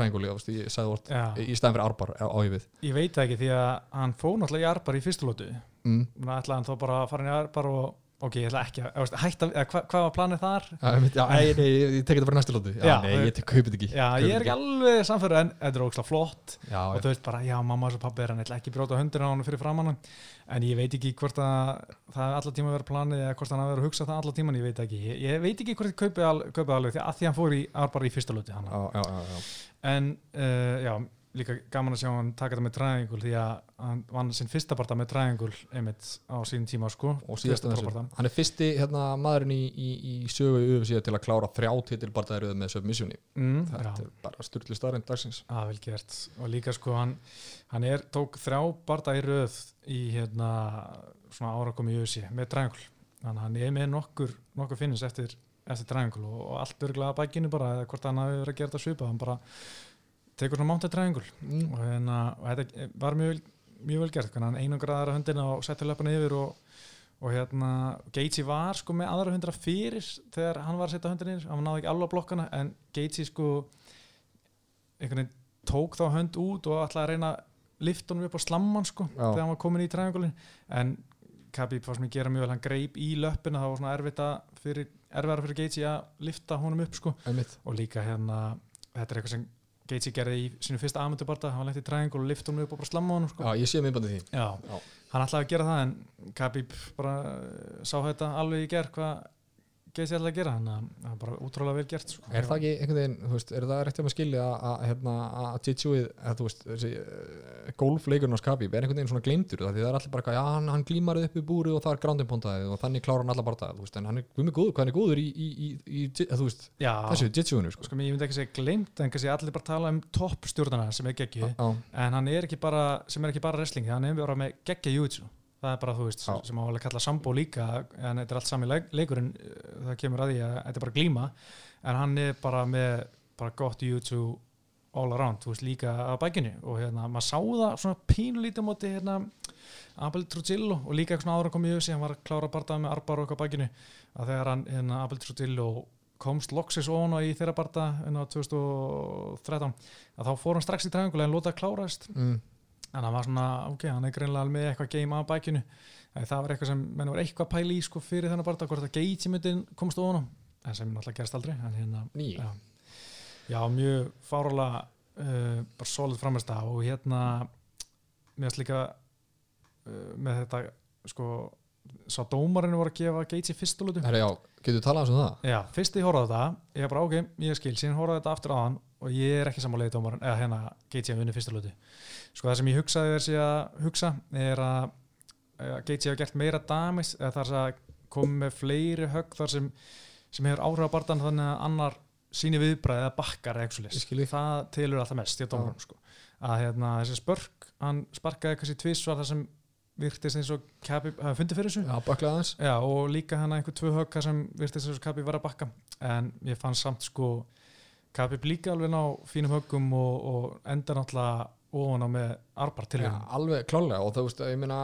vort Já. í stæðan fyrir árbar á ég við. Ég veit það ekki því að hann fór náttúrulega í arbar í fyrstu lótu mm. Þannig að hann þá bara að fara inn í arbar og ok, ég ætla ekki að, hætta, hva, hvað var planið þar? Já, já, nei, nei, ég, ég tekið þetta bara næstu lóti Já, Já, nei, ég kaupið ekki Já, Kaupið ég er ekki alveg samfæður en þetta er ógslag flott. Já, og þú veist bara, já, mamma og pappi er hann ætla ekki brjóta hundin á hann fyrir framann en ég veit ekki hvort að það er allar tíma að vera planið eða hvort hann að vera að hugsa það allar tíman, ég veit ekki ég, ég veit ekki hvort ég kaupið al, kaupið alveg því að því hann fór í arbar í fyrsta já. en uh, já, líka gaman að sjá hann taka þetta með triangle því að hann vann sinn fyrsta barta með triangle einmitt á sínum tíma sko. Og síðast Fyrsta þessu. prófarta. hann er fyrsti hérna, maðurinn í, í, í sögu UFC til að klára þrjá titilbardaðir með submissioni. Mm, þetta já. er bara styrli starrend dagsins. Að vel gert. Og líka sko hann, hann er, tók þrjá barda í röð í hérna svona árakom í USA með triangle. Þannig að hann er með nokkur, nokkur finnins eftir, eftir triangle og, og allt örgulega að bækinu bara eða hvort hann hafi verið að gera þetta svipað. Hann bara tekur svona triangle mm. og, hérna, og þetta var mjög, mjög vel gert hann einangraðar höndina og setti löpana yfir og, og hérna Gaethje var sko með aðra hundra fyrir þegar hann var að setja höndina yfir hann náði ekki alveg að blokkana en Gaethje sko einhvern veginn tók þá hönd út og ætlaði að reyna að lifta honum upp á slamman sko Já. þegar hann var komin í triangulin en Khabib fannst mér gera mjög vel hann greip í löppina það var svona erfitt að fyrir, erfiðara fyrir Gaethje að lifta honum upp sko einmitt og líka hérna þetta er eitthvað sem Gaethje gerði í sínu fyrsta aðmyndubarta hann lent í triangle og lift honum upp og bara slamma honum sko. Já, ég sé minnbandið því Já. Já. hann ætlaði að gera það en Khabib bara uh, sá þetta alveg í ger hvað Gaethje ætlaði að gera þannig að það er bara útrúlega vel gert sko. Er það ekki einhvern veginn, þú veist, er það rétt um að skilja að, að, hérna, þú veist, þessi uh, golfleikurinn á Skabib er einhvern veginn svona gleymdur, það? Því það er allir bara já, hann, hann glímar upp í búri og það er grounding pontaðið og þannig klárar hann allar bara það, þú veist, en hann er guðmið góður, hvað hann er góður í, í, í, í, veist, Já, þessu Jiu-Jitsuinu, sko. sko, ég myndi ekki segja glemt en kannski allir bara tala um toppstjórnana sem er geggju Já, en hann er ekki bara, það er bara, þú veist, Já. sem á alveg kalla sambó líka en þetta er allt sami leik, leikurinn eh, það kemur að því að þetta er bara glíma en hann er bara með bara gott júitsu all around þú veist, líka að bækinu og hérna, maður sá það svona pínulítið móti hérna, Abel Trujillo og líka eitthvað svona ára komið í össi, hann var að klára barndað með arbar og eitthvað á bækinu að þegar hann, hérna, Abel Trujillo komst loksis á í þeirra barda en á 2013 að þá fór hann strax í triangle en lóta að kláraðist. Mm, en hann var svona, ok, hann er greinlega með eitthvað game á bækinu það var eitthvað sem menn var eitthvað pæli í sko fyrir þennan barða hvort það geiti myndin komst ofan á. En sem náttúrulega gerst aldrei hérna, já, já mjög fárulega uh, bara solid framist og hérna mér finnst líka uh, með þetta sko sá dómarinn voru að gefa Gates í fyrstulötu herra, já, getur þú talað um það? Já, fyrst ég horfði á þetta ég bara ok, ég skil, síðan horfði á þetta aftur á hann og ég er ekki sammálega í dómarinn eða hérna Gaethje að vinna fyrsta lötu sko það sem ég hugsaði er sér að hugsa er að uh, Gaethje hafa gert meira damis eða þar að koma með fleiri högg þar sem, sem hefur áhrif á barðan þannig að annar síni viðbræði eða bakkar eða það telur alltaf mest í dómarinn sko. að hérna, þessi spörk hann sparkaði kannski tvis var það sem virtist eins og Khabib hafi fundið fyrir þessu. Já, Já, og líka hann einhver tvö högg sem virtist þess að Kabi var að bakka. En ég fann samt sko Kabi líka alveg ná fínum höggum og, og enda náttúrulega ofan á með arbar til Já, alveg klálega og það, ég meina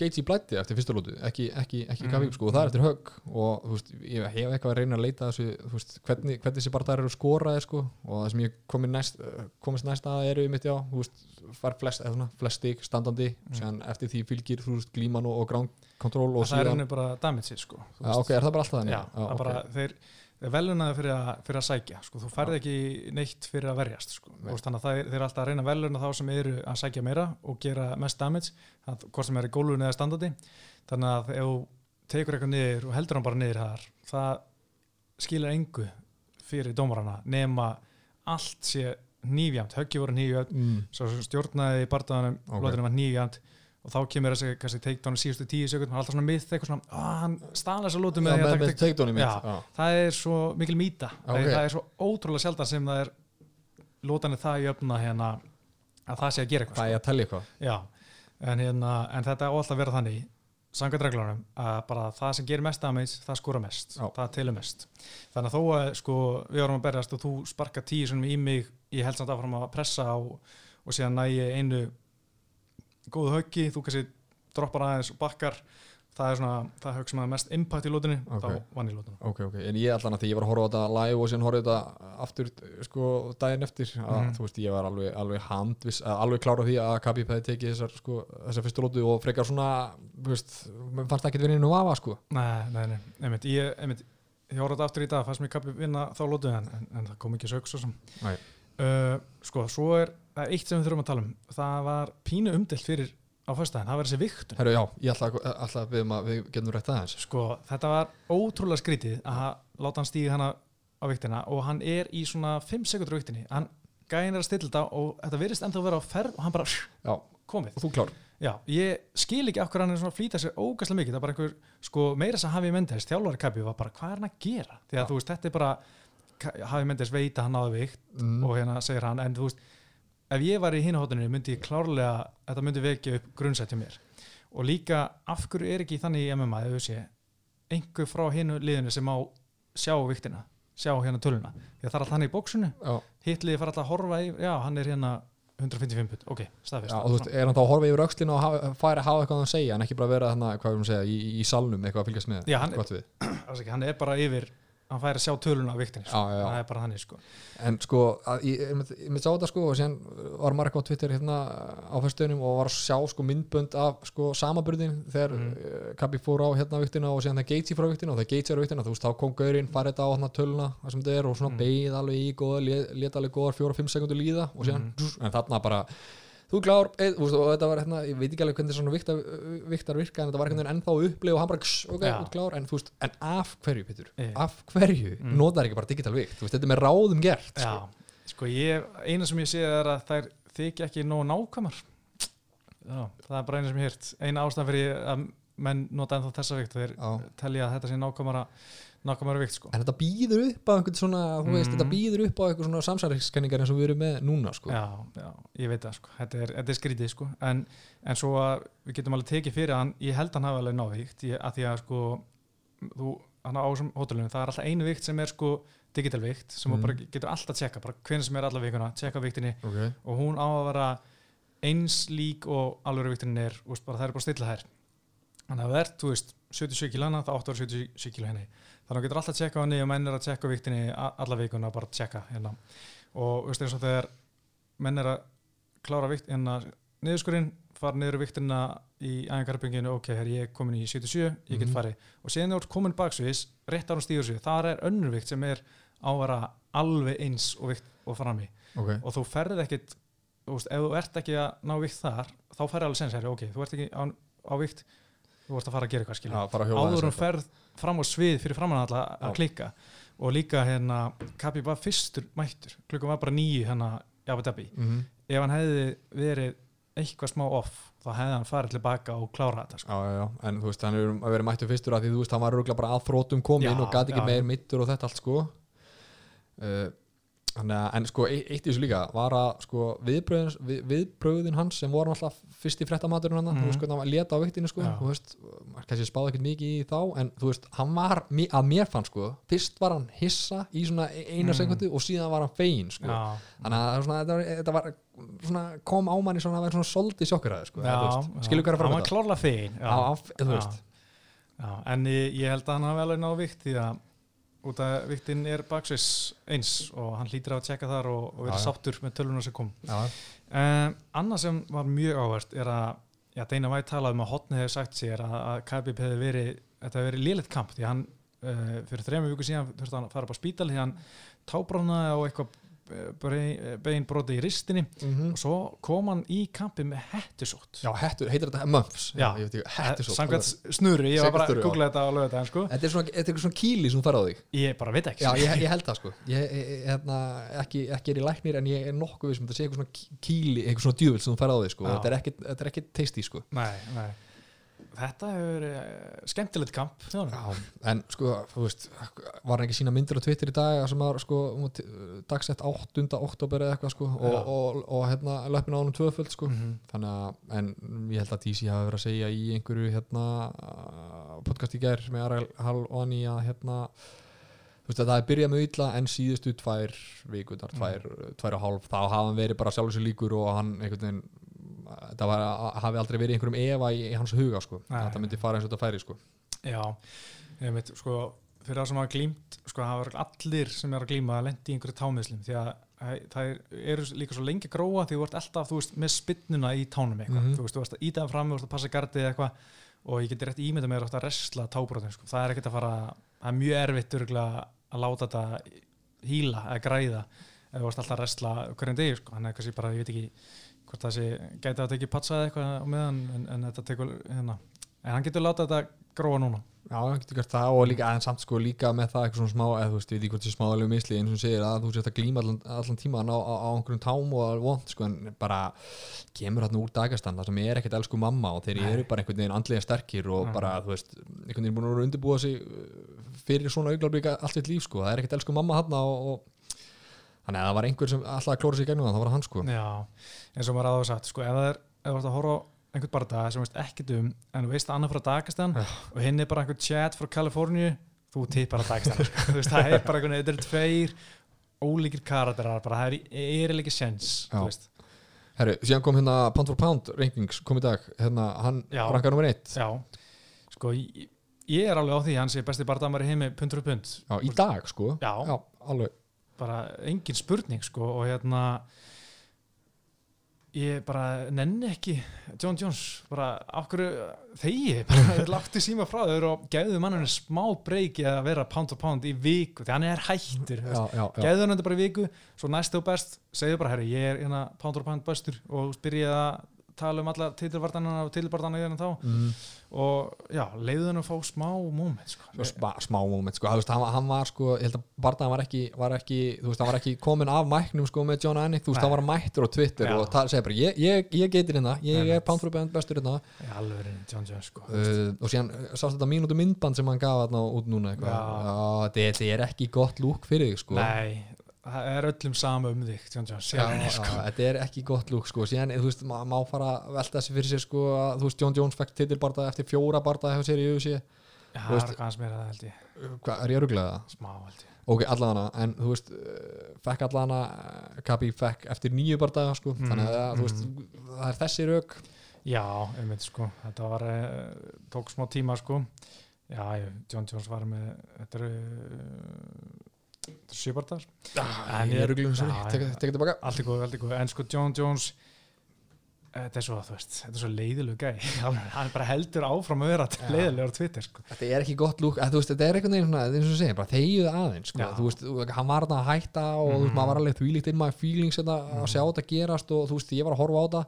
Gaethje blætti eftir fyrsta lótu, ekki, ekki, ekki Mm. Khabib sko, og það er eftir högg og þú veist, ég hef eitthvað að reyna að leita þessu, þú veist, hvernig, hvernig þessi bara eru skoraði sko, og það sem ég næst, komist næst að eru mitt já, þú veist, fær flest, eða svona, flest stig standandi, Mm. síðan eftir því fylgir þú veist, glíman og, og ground control og það er síðan, henni bara damage sko, já, ok, er það bara alltaf þannig? Já, það er bara, þeir, þeir velunaði fyrir fyrir að sækja sko, þú færði ekki neitt fyrir að verjast sko. Nei. Þú veist, þannig að þeir eru alltaf að reyna veluna þá sem eru að sækja meira og gera mest damage, það, hvort sem er í gólfinu eða standandi, þannig að ef þú tekur eitthvað niður og heldur hann bara niður þar, það skilur engu fyrir dómarana nema allt sé nýfjamt, höggi voru nýfjamt mm, stjórnaði bardaðanum Ok. okay. lótunum var nýfjamt og þá kemur þessi kannski takedown í síðustu tíu sekund, alltaf svona mið eitthvað svona, ah, hann stala þessa lótu með, því að mitt Já. já. það er svo mikil mýta Ok. það, það er svo ótrúlega sjaldan sem það er lótan er það í öfna hérna að það sé að gera eitthvað það er að tellja eitthvað sko. En, hérna, en þetta á alltaf að vera þannig samkvæmt reglunum að bara það sem gerir mest damage, það skora mest Já. það telur mest þannig að þó að sko, við varum að berjast og þú sparka tíu sem í mig ég held samt áfram að pressa á, og síðan næ ég einu góðu höggi, þú kannski droppar aðeins og bakkar það er svona, það högg sem að mest impact í lótunni, Ok. þá vann í lótunum ok, ok, en ég allan að því ég var að horfa á þetta live og síðan horfa á þetta aftur sko daginn eftir að Mhm. þú veist ég var alveg, alveg handvis alveg klára því að Khabib hefði tekið þessar sko, þessar fyrstu lótu og frekar svona þú veist, mér fannst ekki vinna nú afa sko Nei, nei, nei, einmitt, ég, einmitt, ég horfði þetta aftur í dag, fannst mér kappi vinna þá lótu en, en, en það kom ekki sög svo sem Nei. Uh, Sko, svo er eitt sem við þurfum að tala um, það var pínu umdelt fyrir á föstudaginn, það var þessi viktun Herru, já, ég ætla, ætla að við, við getum rætt aðeins. Sko, þetta var ótrúlega skrítið að láta hann stíga hana á viktina og hann er í svona 5 sekundur á viktinni, hann gæðin er að stilla þetta og þetta virðist ennþá að vera á ferð og hann bara Já, komið. og þú klár. Já, ég skil ekki hverju hann er svona að flýta sér ógæslega mikið, það er bara einhver, sko, meira sem Hafi Mendes, þjálfari er að að er Hafi Mendes veit að hann náði vikt mm. og hérna segir hann, en þú veist, ef ég var í hinahóttunni myndi ég klárlega, þetta myndi vekja upp grunnsætt hjá mér. Og líka, af hverju er ekki þannig í MMA, ef þú sé, einhver frá hinu liðinu sem má sjá viktina, sjá hérna töluna. Því að það er alltaf hann í bóksunni, hitliði fara alltaf að horfa í, já, hann er hérna 155 put, ok, staðfist. já, og þú veist, er hann þá að horfa yfir öxlinu og hafa, færi að hafa eitthvað að segja en ekki bara vera þarna, hvað við segja, í, í salnum eitthvað að fylgjast með Já, hann- Gott við. [CLEARS THROAT] Hann er bara yfir hann fær að sjá töluna á viktinni sko. Já, já, það er bara þannig sko. En sko, að, ég, ég, ég myndi sá þetta sko og síðan var eitthvað á Twitter hérna á fyrstöðunum og var að sjá sko myndbönd af sko samaburðin þegar mm. Kabi fór á hérna viktina og síðan það Gaethje fór á viktina og þegar Gaethje er viktina þú veist þá kom Gaurinn, farið þetta á hérna töluna það sem þetta er og svona mm. beigð alveg í lét alveg góðar fjóra-fimm sekundur líða og síðan, Mhm. en þarna bara þú klár, eð, þú veist, og þetta var hérna ég veit ekki alveg hvernig svona viktar, viktar virka en þetta var veginn ennþá upplið og hann bara kss, ok, Já. út klár, en þú veist, en af hverju Pétur, Eh. af hverju Mm. notar ekki bara digital vikt, þú veist, þetta er með ráðum gert sko. já, sko ég eina sem ég sé er að þær þykja ekki nógu nákvæmar já, það er bara eina sem ég hýrt eina ástæðan fyrir að menn nota ennþá þessa vikt þeir telja að þetta sé nákvæmara nákvæmara vikt sko. En þetta býður upp á einhvern svona, þú veist, Mhm. þetta býður upp á einhvern svona samsærikskenningar eins og við erum með núna, sko. já, já, ég veit það sko. þetta, er, þetta er skrítið sko. en, en svo að við getum alveg tekið fyrir hann ég held hann hafi alveg ég, að því að sko þú, hann á þessum hótelunum, það er alltaf einu vikt sem er sko digital vikt sem mm. Mhm. bara getur alltaf að tjekka, bara hvernig sem er alla vikuna tjekka viktinni Ok. og hún á að vera eins lík og alveg viktin er, veist, bara, það er bara stilla þær þannig að það er, þú veist 77 kilo hana, það áttu að vera 77 kilo henni þannig að þú getur alltaf að tjekka á henni og menn er að tjekka viktinni alla vikuna, bara að tjekka hérna. og þú veist eins og þegar menn er að klára vikt hérna niðurskurinn, fara niður í viktina í æfingarbygginu, ok, hér ég er komin í 77, ég get Mhm. farið og síðan ert komin baksviðis, rétt ára stíður sig þar er önnur vikt sem er á að vera alveg eins og vikt og frammi Ok. og þú ferð ekkit þú veist, ef þú ert ekki að ná vikt þar þá ferð alveg sens, ok, þú ert ekki á, á vikt þú ert að fara að gera eitthvað skilja Já, fara að hjóla áður um aðeins ferð fram á svið fyrir framann alla að Já. klikka og líka hérna Kabi var fyrstur mættur klukkan var bara nýju hérna Abu Dhabi eitthvað. Mhm. ef hann hefði verið eitthvað smá off þá hefði hann farið tilbaka og klára þetta sko. Já, já, já, en þú veist, hann er að vera mættu fyrstur að því þú veist, hann var rúglega bara að þrótum komin Já, og gati ekki meir mittur og þetta allt, sko. Uh, en sko, eitt, í þessu líka var að, sko, viðbröðin, við, viðbröðin hans sem voru alltaf fyrst í fréttamaturinn hann, Mhm. þú veist, hvernig hann var að leta á viktinu, sko, þú veist, kannski spáði ekkert mikið í þá, en þú veist, hann var, að mér fann, sko, fyrst var hann hissa í svona eina Mhm. sekundu og síðan var hann fegin, sko. þannig að var svona, þetta, var, þetta var svona, kom á manni svona að vera svona soldið sjokkuraði sko, skilur hvað er að hann var þetta veist, Já, en ég, ég held að hann hafi alveg náð vikt því að út að viktin er baksvis eins og hann hlýtir að tjekka þar og, og verið já. sáttur með töluna sem kom já, um, annað sem var mjög áhvert er að já, Deina Vætt talaði um að Hotni hefði sagt sér að, að Khabib hefði verið þetta hefði verið liðleitt kamp því hann uh, fyrir þrejum viku síðan þurfti hann að fara upp á spítal því hann tábránaði á eitthvað bein broti í ristinni. Mhm. og svo kom hann í kampi með hettusótt. Já, hettur, heitir þetta ekki, hettur svo Samkvæmt snurri, ég var bara að googla þetta á lögða sko. þetta er svona, eitthvað svona kýli sem ferð á þig. Ég bara veit ekki. Já, ég, ég held það sko. Ég, ég, hérna, ekki, ekki er í læknir en ég er nokkuð við sem þetta sé eitthvað svona kýli eitthvað svona djúvill sem ferð á þig sko. Já. þetta er ekki, þetta er ekki tasty sko. Nei, nei. Þetta hefur uh, skemmtilegt kamp já, en sko, þú veist var hann ekki sína myndir á Twitter í dag sem var sko um, dagsett 8. oktober eða eitthvað sko og, og, og, hérna löpina á honum tvöföld sko Mhm. þannig að, en ég held að DC hafi verið að segja í einhverju hérna podcast í gær með Aral Hall og Anni að hérna það er byrjað með illa en síðustu tvær vikunar, tvær, tvær og hálf þá hafa hann verið bara sjálfur sér líkur og hann einhvern veginn þetta var, hafi aldrei verið einhverjum efa í, í hans huga sko, Nei. þetta myndi fara eins og þetta færi sko. Já, ég veit, sko fyrir það sem hafa glímt, sko hafa örugglega allir sem er að glíma að lendi í einhverju támiðslum því að það- það er, eru líka svo lengi að gróa því þú ert alltaf, þú veist, með spinnuna í tánum eitthvað, Mhm. þú veist, þú ert að íta það fram þú ert að passa gardið eitthvað og ég geti rétt ímynda mér átt að resla tábrotin sko. það er ekkert að fara, það er mjög erfitt örugglega að láta þetta híla eða græða eða þú ert alltaf að resla hverjum degi, sko, hann er kannski bara, ég veit ekki hvort það sé, gæti að tekið patsa eða eitthvað á meðan, en, en þetta tekur hérna, en hann getur látað þetta gróa núna Já, hann getur gert það og líka en samt sko líka með það eitthvað svona smá, eða þú veist, ég veit ekki hvort það er smáðalegu misli eins og segir að þú sést að glíma allan, allan tíma á, á, á einhverjum tám og vond sko, en bara kemur hann úr dagastan það sem er ekkert elsku mamma og þeir Nei. eru bara einhvern veginn andlega sterkir og Mhm. bara, þú veist, einhvern veginn búin að undirbúa sig uh, fyrir svona auglarbríka allt sitt líf sko, það er ekkert elsku mamma hann og, og þannig að það var einhver sem alltaf klóra sig í gegnum það, það var hann sko Já, eins og maður aðeins sagt sko, ef það er, ef þú ert að horfa á einhvern barða sem veist ekkert um, en þú veist að annar frá Dagestan Já. og hinn er bara einhvern chat frá Kaliforníu, þú tippar að Dagestan sko. þú veist, það er bara einhvern veginn, þetta eru tveir ólíkir karakterar, bara það er, er ekki sens, Já. þú veist Herru, síðan kom hérna Pound for Pound rankings kom í dag, hérna hann Já. rankar nummer eitt Já, sko ég, ég er alveg á því, hann sé besti barðamari heimi pundur og pund, Já, í dag sko Já. alveg bara engin spurning sko og hérna ég bara nenni ekki John Jones, bara okkur þegi, [LAUGHS] bara láttu síma frá þau og gæðu manninu smá breyki að vera pound og pound í viku, því hann er hættur já, já, já. gæðu hann þetta bara í viku svo næstu og best, segðu bara herri ég er hérna pound og pound bestur og byrja að tala um alla titilvartanina og titilvartanina hérna þá Mm. og já, leiðu hann að fá smá moment sko. Smá moment sko, hann, hann var sko ég held að Bardaðan var ekki, var ekki þú veist, hann var ekki komin af mæknum sko með John Anik þú veist, hann var mættur á Twitter Já. og það segir bara, ég, ég, ég geitir hérna ég Nei, er Pound bestur hérna sko. uh, og síðan uh, sást þetta mínútu myndband sem hann gaf þarna út núna Já. já, þetta er ekki gott lúk fyrir þig sko nei, það er öllum sama um þig þetta er ekki gott lúk sko. Síðan, þú veist, maður má fara að velta þessi fyrir sér sko að, þú veist, John Jones fekk titilbarda eftir fjóra barda hefur sér í Já, Þú það er hvað meira það held ég. hvað, er ég öruglega það? smá held ég. Ok, allavega en þú veist, uh, fekk allavega Kabi fekk eftir nýju bardaga sko, Mhm, þannig að þú veist það er þessi rauk Já, einmitt sko, þetta var tók smá tíma sko. Já, John Jones var með þetta eru uh, sjöbartar En ég er tilbaka. Allt er góð, allt er góð, en sko John Jones þetta er svo, þú veist, þetta er svo leiðilegu gæ [LAUGHS] hann bara heldur áfram að vera leiðilegur á Twitter sko. Þetta er ekki gott lúk, að, veist, þetta er einhvern veginn svona, eins og segir, bara þegiðu aðeins sko, Já. þú veist, hann var að hætta og þú veist, Mhm. maður var alveg þvílíkt inn maður feelings þetta, að sjá þetta gerast og þú veist, ég var að horfa á þetta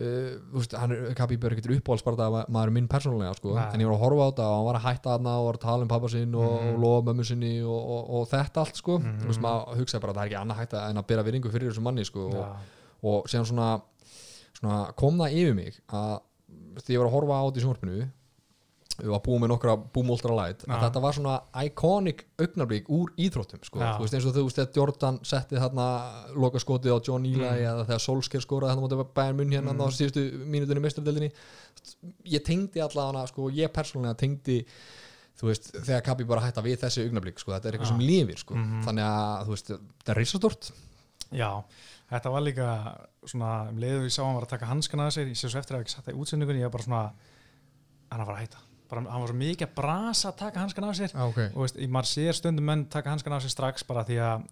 Uh, veist, hann er Kabi Björg getur uppáhaldsbarða maður er minn persónulega sko, Nei. en ég var að horfa á þetta og hann var að hætta þarna og var að tala um pappa sinn og, Mhm. og lofa mömmu sinni og, og, og þetta allt sko, þú veist, maður hugsaði bara að það er ekki annað hætta en að bera virðingu fyrir þessu manni sko, og, Já, og síðan svona, svona kom það yfir mig að því ég var að horfa á þetta í sjónvarpinu við var búið með nokkra búmóltra light að Já. þetta var svona iconic augnablik úr íþróttum sko. Já. þú veist eins og þú veist þegar Jordan setti þarna loka skotið á John Eli Mm. eða þegar Solskjaer skoraði þarna mútið bæðin munn hérna Mm. á síðustu mínutunni mestradeldinni ég tengdi allavega sko, ég persónulega tengdi þú veist, þegar Kabi bara hætta við þessi augnablik sko, þetta er eitthvað Já. sem lifir sko. Mhm. þannig að þú veist, þetta er risastort já, þetta var líka svona, um leiðu ég sá hann var að taka hanskana að sér, ég sé svo eftir að ekki satt það í útsendingunni, ég var bara svona hann var að hætta, bara, hann var svo mikið að brasa að taka hanskana af sér. Okay. og veist, maður sér stundum menn taka hanskana af sér strax bara því að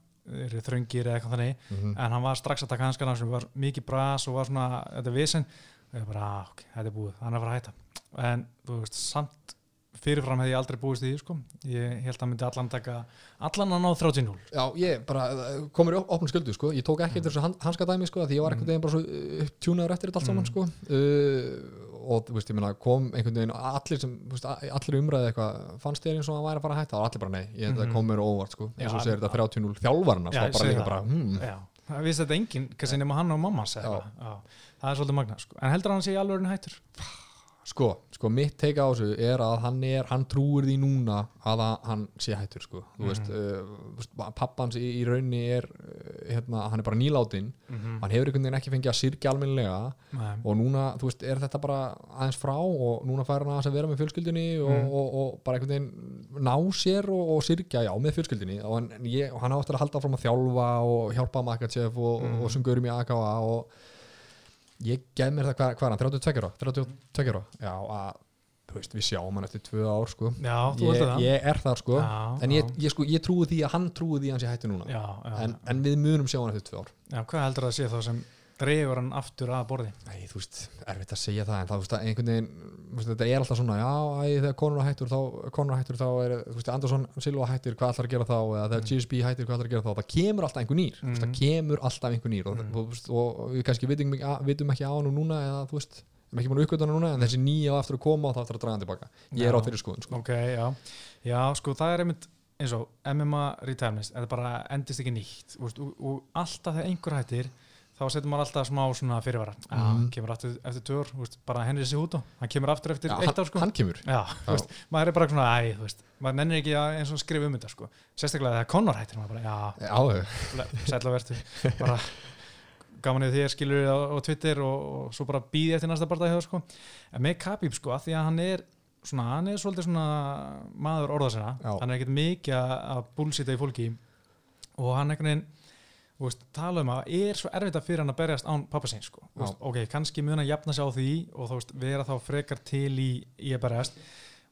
eru þröngir eða eitthvað þannig. Mm en hann var strax að taka hanskana af sér var mikið bras og var svona, þetta er visen og ég bara, ah, ok, þetta er búið, hann er að fara að hætta. En þú veist, samt fyrirfram hefði ég aldrei búist í því, sko. Ég held að myndi allan taka allan að ná 30-0 Já, ég bara uh, komur í op- opnum sköldu sko. ég tók ekki eftir þessu han- hanskadæmi sko, því ég var einhvern veginn bara svo upptjúnaður eftir þetta allt saman Mm. sko. uh, og þú veist, ég meina kom einhvern veginn allir sem, veist, allir umræði eitthvað fannst þér eins og hann væri að fara að hætta? Og allir bara nei, ég að Mhm. það kom mér óvart sko. eins og segir þetta 30-0 þjálfarna Já, ég bara líka bara, hmm, það vissi þetta enginn, kannski nema hann og mamma það er svolítið magna sko. en heldur hann sé í alveg hættur sko, sko mitt teika á þessu er að hann er, hann trúir því núna að hann sé hættur sko. þú veist, Mhm. uh, pappans í, í raunni er uh, hérna, hann er bara nýláttinn mm hann hefur einhvern veginn ekki fengið að sirkja almennilega og núna, þú veist, er þetta bara aðeins frá og núna fær hann að vera með fjölskyldinni og, Mm. og, og bara einhvern veginn ná sér og, og sirkja, já, með fjölskyldinni og hann, og hann áttur að halda fram að þjálfa og hjálpa Makachev og, Mm. og, og gaurum í AKA og ég gef mér það, hvað, hvað er hann, 32 ára? 32 ára, já að veist, við sjáum hann eftir tvö ár sko. Já, ég, það. ég er þar sko. Já, en ég, ég, sko, ég trúi því að hann trúi því að hann sé hættu núna. Já, en, en við munum sjá hann eftir tvö ár. Hvað heldur það að sé þá sem dreifur hann aftur að borði. Æ, þú veist, erfitt að segja það en það, þú veist, að einhvern veginn, þetta er alltaf svona já, æ, þegar konur hættur þá, konur hættur þá er, þú veist, Andersson Silva hættur hvað ætlar að gera þá, eða þegar Mm. GSP hættur hvað ætlar að gera þá, það kemur alltaf einhver nýr mm. Það kemur alltaf einhver nýr og, Mm. og, og, og við kannski vitum, vitum ekki á nú núna eða þú veist, við erum ekki búin að uppgöta hana núna en þessi nýja á eftir að koma og það að hann sko. Sko það er einmitt eins og MMA retirements þetta bara endist ekki nýtt og, og alltaf þegar einhver hættir þá setur maður alltaf smá svona fyrirvara. Já, Mhm. kemur aftur eftir veist, bara Henry Cejudo hann kemur aftur eftir Já, eitt hann, ár sko. hann kemur. Já, veist, maður er bara svona, æ, þú veist maður nennir ekki að eins og skrifa um þetta sko. Sérstaklega þegar Conor hættir, maður bara, já, já, sætla vertu. Bara gaman yfir þér skilur á, á Twitter og, og svo bara býði eftir næsta hjá sko. en með Khabib sko, að því að hann er svona, hann er svolítið svona maður orða sinna, Já. hann er ekkert mikið að bullshita í fólki og hann þú veist, tala um að er svo erfitt að fyrir hann að berjast án pappa sín sko. Ok, kannski mun að jafna sig á því og þú veist, vera þá frekar til í, í að berjast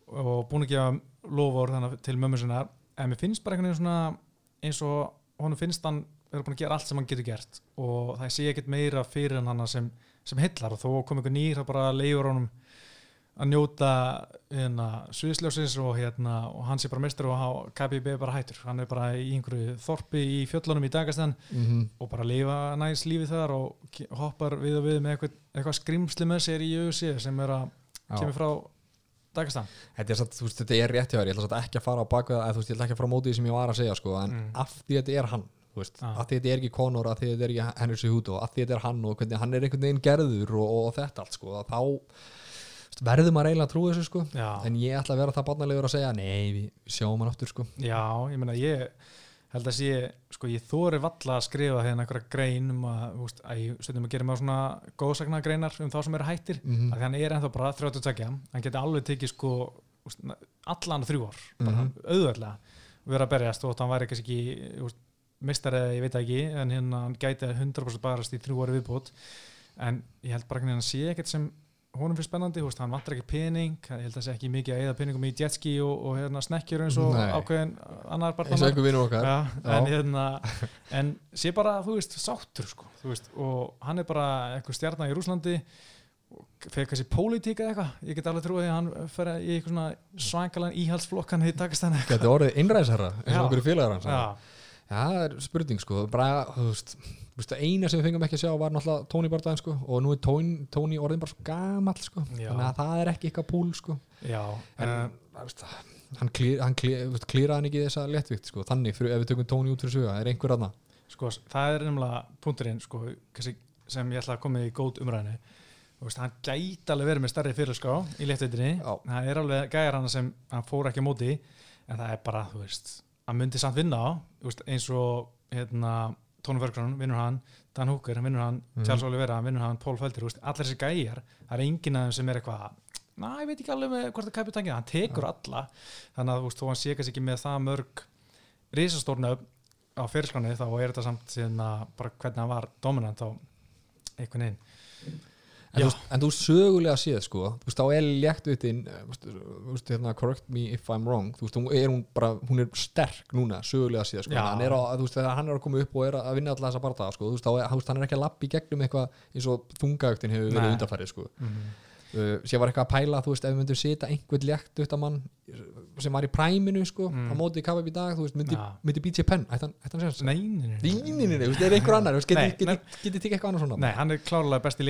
og búin að gefa lofur til mömmu sinnar. En mér finnst bara einhvern veginn svona eins og honum finnst hann vera búin að gera allt sem hann getur gert og það sé ekkert meira fyrir hann sem, sem hillar og þó kom einhver nýr það bara leiður honum að njóta hérna, sviðsljósins og, hérna, og hann sé bara mestur og KBB er bara hættur. Hann er bara í einhverju þorpi í fjöllunum í dagastan mm og bara lifa næst lífið þar og hoppar við og við með eitthvað, eitthvað skrimsli með sér í UFC sem er að kemur frá dagastan Þetta er, satt, veist, þetta er rétt hjá þér, ég ætla ekki að fara á bakveða ég ætla ekki að fara á móti því sem ég var að segja sko, en Mm. af því þetta er hann af því þetta er ekki Conor, af því þetta er ekki Henry Cejudo, af því þetta er hann og hvernig hann er einhvern veginn gerður og, og, þetta allt sko, þá verður maður eiginlega að trúa þessu sko Já. en ég ætla að vera það barnalegur að segja nei, við, sjáum hann aftur sko Já, ég meina ég held að sé, sko ég þóri valla að skrifa hérna einhverja grein um að, þú veist, að ég stundum að gera með svona góðsagna greinar um þá sem eru hættir mm mm. að hann er ennþá bara 32 hann geti alveg tekið sko allan þrjú ár, bara Mhm. auðvöldlega vera að berjast og hann væri kannski ekki þú veist, mistari eða ég veit ekki en hérna hann gæti 100% barast í þrjú ári viðbútt en ég held bara að hann sé ekkert sem honum finnst spennandi, veist, hann vantar ekki pening ég held að sé ekki mikið að eða peningum í jetski og, og hérna snekkjur eins og Nei. ákveðin annar Já, Já. en hérna en sé bara, þú veist, sáttur sko, þú veist, og hann er bara einhver stjarnar í Rúslandi fyrir kannski pólitík eða eitthvað. Ég get alveg trúið að hann fer í eitthvað svona svangalan hefði takast hann Gæti orðið innræðsherra eins og okkur félagar hans. Já, það er spurning sko bara, þú veist, veist, eina sem við fengum ekki að sjá var náttúrulega Tony Bardaðin sko og nú er Tony, Tony orðin bara svo gamall sko. Já. þannig að það er ekki eitthvað púl sko. Já en uh, hann, klýraði hann ekki þessa léttvikt sko. Þannig fyrir, ef við tökum Tony út fyrir suga er einhver aðna sko, það er nefnilega punkturinn sko, sem ég ætla að koma í góð umræðinu veist, hann gæti alveg verið með stærri fyrirská í léttvitinni Já. það er alveg gæjar hann sem hann fór ekki móti en það er bara, þú veist hann myndi samt vinna á veist, eins og hérna, Tony Ferguson vinnur hann, Dan Hooker vinnur hann Mhm. Charles Oliveira vinnur hann, þú veist, allir þessi gæjar, það er enginn af þeim sem er eitthvað na, ég veit ekki alveg með hvort það kæpi tangið, hann tekur alla þannig að þú þó hann sé kannski ekki með það mörg risastórna á fyrirskáni þá er þetta samt síðan að bara hvernig hann var dominant á einhvern veginn en, en þú sögulega séð sko þú veist, þá er léttvitin þú veist, hérna, correct me if I'm wrong þú veist, hún er, hún bara, hún er sterk núna sögulega séð sko, hann er, á, veist, hann er að koma upp og er að vinna alltaf þessa barða sko, þú veist, hann er ekki að lappa í gegnum eitthvað eins og þungaugtin hefur verið undarfærið sko. Mm uh, sem var eitthvað að pæla, þú veist, ef við myndum setja einhvern létt uttamann sem var í præminu sko, Mm. á móti KVB í dag þú veist, myndi, Já. myndi BJ Penn ætti hann, sér. Dýninni, þú veist, er einhver annar þú veist, Nei, geti, nei. geti, geti tekið eitthvað annað svona Nei, hann er klárlega besti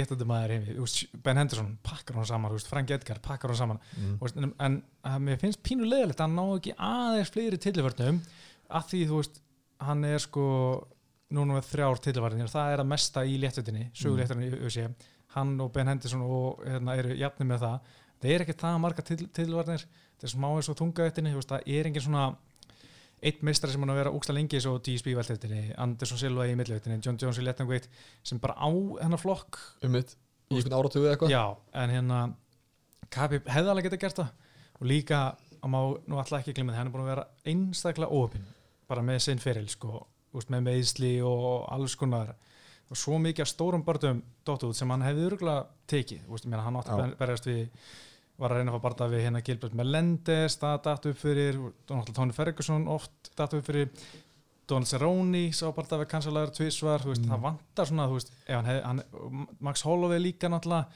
veist, Ben Henderson pakkar hann saman veist, Frank Edgar pakkar hann saman mm. Veist, en, en að mér finnst pínu leðilegt að hann ná ekki aðeins fleiri tilliförnum að því þú veist hann er sko núna með þrjár tilliförnir það er að mesta í léttutinni söguléttutinni mm. sé hann og Ben Henderson og hérna, eru jafnir með það. Það er ekki það marga tilliförnir það er smá eins og þungaðettinni það er engin svona eitt meistari sem hann að vera úksla lengi svo DSB veltetinni, Anderson Silva í milliveitinni John Jones í letnangveit sem bara á hennar flokk. Um mitt, í einhvern áratugu eða eitthvað. Já, en hérna Khabib hefði alveg getað gert það. Og líka, að má nú alltaf ekki glimma hann er búin að vera einstaklega óöpinn bara með sinn feril, sko, úst, með meðsli og alls konar og svo mikið af stórum börnum dótt út sem hann hefði örgulega tekið. Ég meina, hann átti að berjast við var að reyna að fá barða við hérna Gilbert Melendez það datt upp fyrir, Tony Ferguson oft datt upp fyrir Donald Cerrone sá barða við kansalaður tvísvar, Mm. það vantar svona, veist, hann hefði, hann, Max Holloway líka náttúrulega,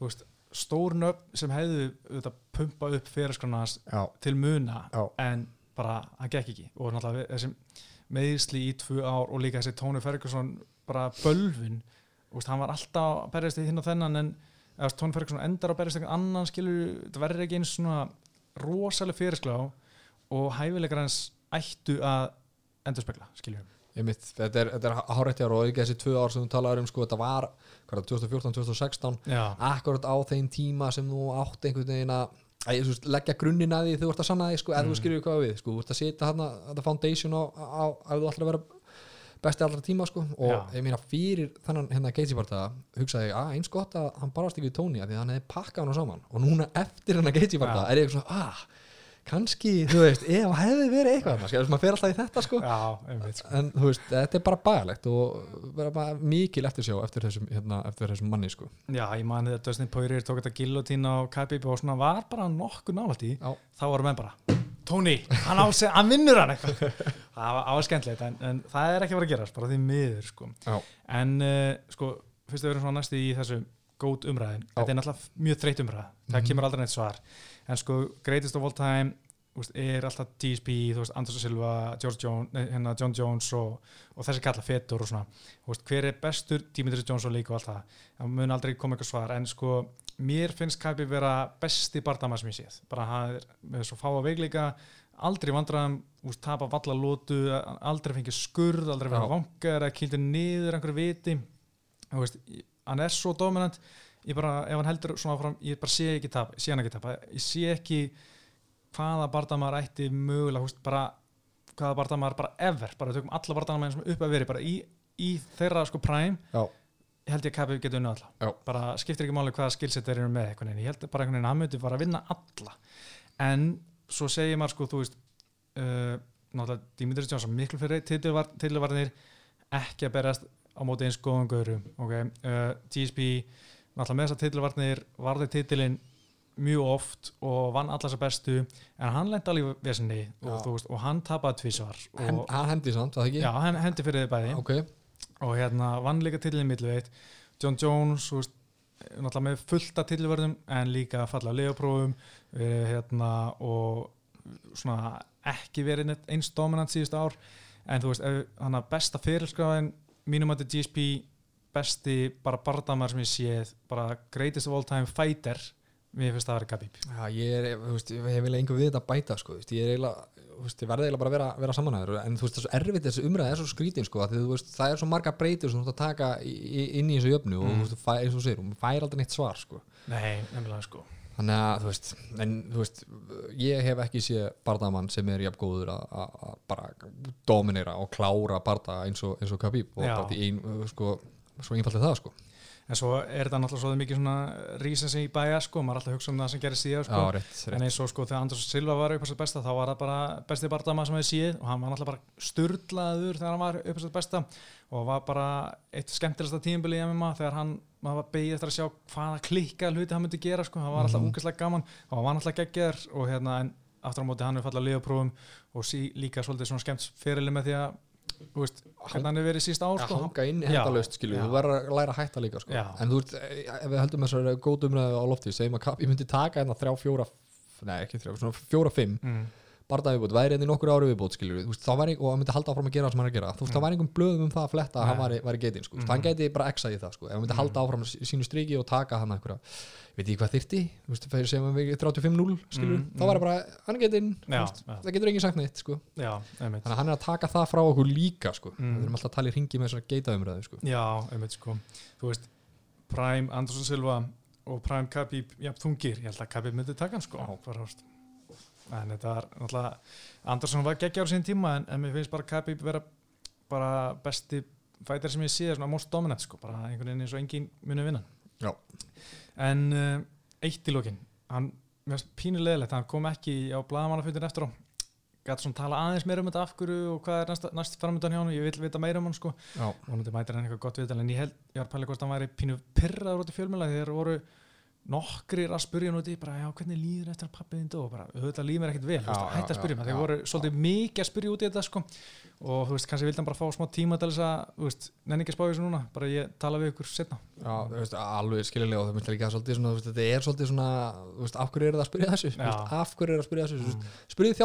þú veist, stór nöfn sem hefðu auðvitað pumpa upp fyrirskrona hans Já, til muna já, en bara, hann gekk ekki. Og náttúrulega þessi meðisli í tvö ár og líka þessi Tony Ferguson bara þú veist, hann var alltaf að berjast í hinn og þennan en Tony Ferguson endar að berjast eitthvað annan skilur, það verður ekki eins svona rosalega fyrirsklá og hæfileikar hans ættu að endur spekla, skilur ég mitt þetta er, er hárættjar og ekki þessi tvö ár sem þú talaður um sko, þetta var hvað er það, 2014-2016 Já, akkurat á þeim tíma sem þú átt einhvern veginn að veist, leggja grunnin að því þú ert að sanna því sko, Mm. þú skilur hvað við sko, þú ert að setja þetta foundation á, á að þú ætlar að vera besti allra tíma sko og Já. ég meina fyrir þannig hérna Gaethje-bardaga hugsaði ég að eins gott að hann barast ekki við Tony af því að hann hefði pakkað hann saman og núna eftir hennar Gaethje-bardaga Já. er ég svona ah, kannski, þú veist, ef hefði verið eitthvað skilur, maður fer alltaf í þetta sko já, einmitt sko. en þú veist, þetta er bara bagalegt og vera bara mikil eftirsjá eftir þessum, hérna, eftir þessum manni sko Já, ég mani þetta Dustin Poirier tók þetta gillotín á Khabib og svona var bara nokkuð nálægt í þá voru menn bara Tony, hann, hann vinnur hann eitthvað. [LAUGHS] Það var áskendlegt en, en það er ekki að fara að gerast bara því miður sko. Já. en uh, sko, fyrst við erum svona næstu í þessu góð umræðin, þetta er náttúrulega mjög þreytt umræð það Mhm. kemur aldrei neitt svar. En sko, greatest of all time úst, er alltaf GSP, þú veist, Anderson Silva George Jones, hérna John Jones og, og þessi kalla fetur og svona. Veist, hver er bestur, Dimitri Jones og líka og allt það? Það mun aldrei koma eitthvað svar en sko, mér finnst Kæpi vera besti bardama sem ég séð. Bara hann er með svo fáa veikleika aldrei vandraðum, úst, tapa valla lótu aldrei fengið skurð, aldrei vera Já. vangar eða kýldi niður einhverju viti. Veist, hann er svo dominant. Ég bara, ef hann heldur svona fram ég bara sé ekki tapa, sé hann ekki tapa. Ég sé ekki hvaða bardamar ætti mögulega, húst, bara hvaða bardamar bara ever, bara tökum alla bardamar sem upp að veri, bara í, í þeirra sko prime, Já. Held ég að Kabi geti unnið alla, Já. bara skiptir ekki máli hvaða skilset þeir eru með einhvern veginn, ég held bara einhvern veginn að hann myndi bara að vinna alla en svo segir maður sko, þú veist uh, náttúrulega Dimitri Johnson miklu fyrir titilvarnir ekki að berast á móti eins góðum gaurum okay. uh, GSP náttúrulega með þessar titilvarnir varði titilinn mjög oft og vann allar þessar bestu en hann lendi alveg í vesinni og, og hann tapaði tvísvar og, hann hendi samt, það ekki? já, hann hendi fyrir þið bæði ok, og hérna vann líka titilinn millveit John Jones veist, náttúrulega með fullta titilverðum en líka falla leoprófum hérna og svona ekki verið eins dominant síðust ár. En þú veist, hann að besta fyrirskráðin mínum að þetta GSP besti bara bardamar sem ég séð bara greatest of all time fighter mér finnst það að vera Khabib. Já, ég er, þú veist, ég hef eiginlega einhver við þetta að bæta, sko, veist, ég er eiginlega, veist, ég verði eiginlega bara að vera, vera samanhæður, en þú veist, það er svo erfitt, þessi umræða er svo skrítin, sko, því, veist, það er svo marga breytir sem þú ert að taka inn í þessu jöfnu og, Mm. þú veist, fær, eins og segir, hún fær aldrei neitt svar, sko, nei, nefnilega sko þannig að, þú veist, en, þú veist, ég hef ekki séð bardamann sem er jafn góður að- bara dominera og klára barda eins og, og Khabib og bara því ein, sko, svo einfalt er það, sko. En svo er þetta náttúrulega svo mikið svona rísa sig í bæja sko, maður er alltaf að hugsa um það sem gerir síðan sko. En eins og sko þegar Anders Silva var upp á sitt besta þá var það bara besti bardama sem við séð. Og hann var náttúrulega bara sturlaður þegar hann var upp á sitt besta. Og var bara eitt skemmtilegsta tímabili í MMA þegar hann, maður var beigð eftir að sjá hvaða klikka hluti hann myndi gera sko, hann var alltaf Mhm. úkastlega gaman. Og hann var alltaf geggjar og hérna en aftur á móti hann er fallað liðaprófum. Og sí, líka svolítið svona skemmt fyrirli með því að veist, hvernig hann er verið síst ár að sko. hanga inn Já, hendalaust skilju, þú verður að læra að hætta líka sko. En þú ert, ef við höldum þessar góð umræðu á lofti, segjum að ég myndi taka hérna þrjá, fjóra, nei ekki þrjá svona fjóra, fimm, mm. Barða viðbútt væri hérna í nokkur ári viðbútt skilju, þú veist, þá væri, og hann myndi halda áfram að gera það sem hann er að gera, þú veist, Mm. það væri einhverjum blöðum um það að fletta að hann væri, væri getinn, sko, mm. Mhm. hann geti bara exað í það, sko, ef hann myndi Mm. halda áfram sí- sínu stríki og taka hann einhverja veit ég hvað þyrti, þú veist, fyrir segjum við 35-0, skilju, Mm, þá væri bara hann getinn, já. það getur enginn sagt neitt, sko. Já, þannig að hann er að taka það frá okkur líka, sko. Mm. við erum alltaf að tala í ringi með þessar geitaumræðu, en þetta var náttúrulega Anderson var geggjar á sín tíma en, en mér finnst bara Khabib vera bara besti fætar sem ég sé svona most dominant sko, bara einhvern veginn eins og engin muni vinna. Já. en uh, eitt í lókin hann, mér finnst pínulegilegt, hann kom ekki á blaðamannafundin eftir á. Gæti svona tala aðeins meira um þetta af hverju og hvað er næst, næst framöndan hjá hann ég vil vita meira um hann sko. Já, og hann mætir hann eitthvað gott viðtal en ég held, ég var pæla hvort hann væri pínu pyrraður nokkrir að spurja í bara, já, hvernig líður eftir að pappi þinn dó? Og bara, auðvitað líður mér ekkert vel, þú veist, Já, hætti að já, spurja mig þeir já, voru já. svolítið mikið að spurja út í þetta sko. Og þú veist, kannski vildi hann bara fá smá tíma til þess að, þú veist, nenni ekki að spá þessu núna. Bara ég tala við ykkur setna já, þú veist, alveg skiljulega og það myndi líka svolítið svona, veist, þetta er svolítið svona, þú veist, af hverju er það að spyrja þessu, Já. af hverju er það að spyrja þessu, Mm. veist, spyrjið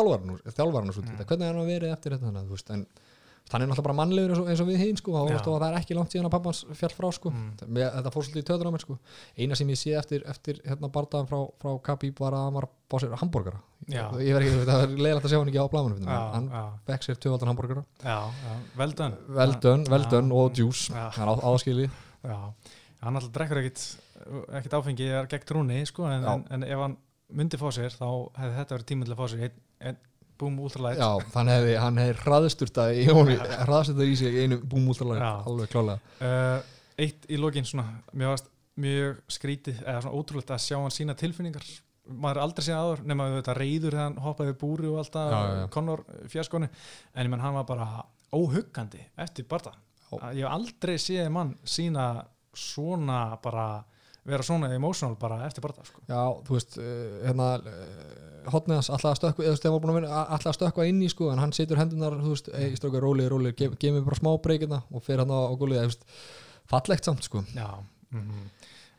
þannig, náttúrulega bara mannlegur eins og, eins og við hinn, sko, það er ekki langt síðan að pappans fjall frá, sko, Mm. Mér, þetta fór svolítið í töður á mér, sko, eina sem ég sé eftir, eftir hérna bardaðan frá, frá Khabib var að hann var bá sér hambúrgara, það er leiðilegt að sjá hann ekki á blámanum, hann já, fekk sér tvöfaldan hambúrgara, já, já, vel done. Vel done, vel Já. done og juice, Já. hann alltaf drekkur ekkit áfengi gegn trúni sko, en, en, en ef hann myndi fá sér þá hefði þetta verið að fá sér einn ein, búm útralæt Já, þannig hefði, hann hefði hraðsturta í honum, hraðsturta í sig einu búm útlalag, Já. alveg klálega uh, Eitt í lokin svona mjög, varst, mjög skrítið eða svona ótrúlegt að sjá hann sína tilfinningar. Maður er aldrei séð áður nema þetta reyður þegar hann hoppaði búri og alltaf. Conor fjaskonu. En ég menn hann var bara óhuggandi eftir barða ég hef aldrei séð mann sína svona bara vera svona emotional bara eftir barða sko. Já, þú veist, uh, hérna uh, hotnið hans alltaf að stökkva, eða þegar var búin að vera alltaf að stökkva inn í, sko, en hann setur hendunar, þú veist, ei, strókar róli, róli, gef, gef mér bara smá breykina og fer hann á, á gólið, þú veist, fallegt samt, sko. Já, mm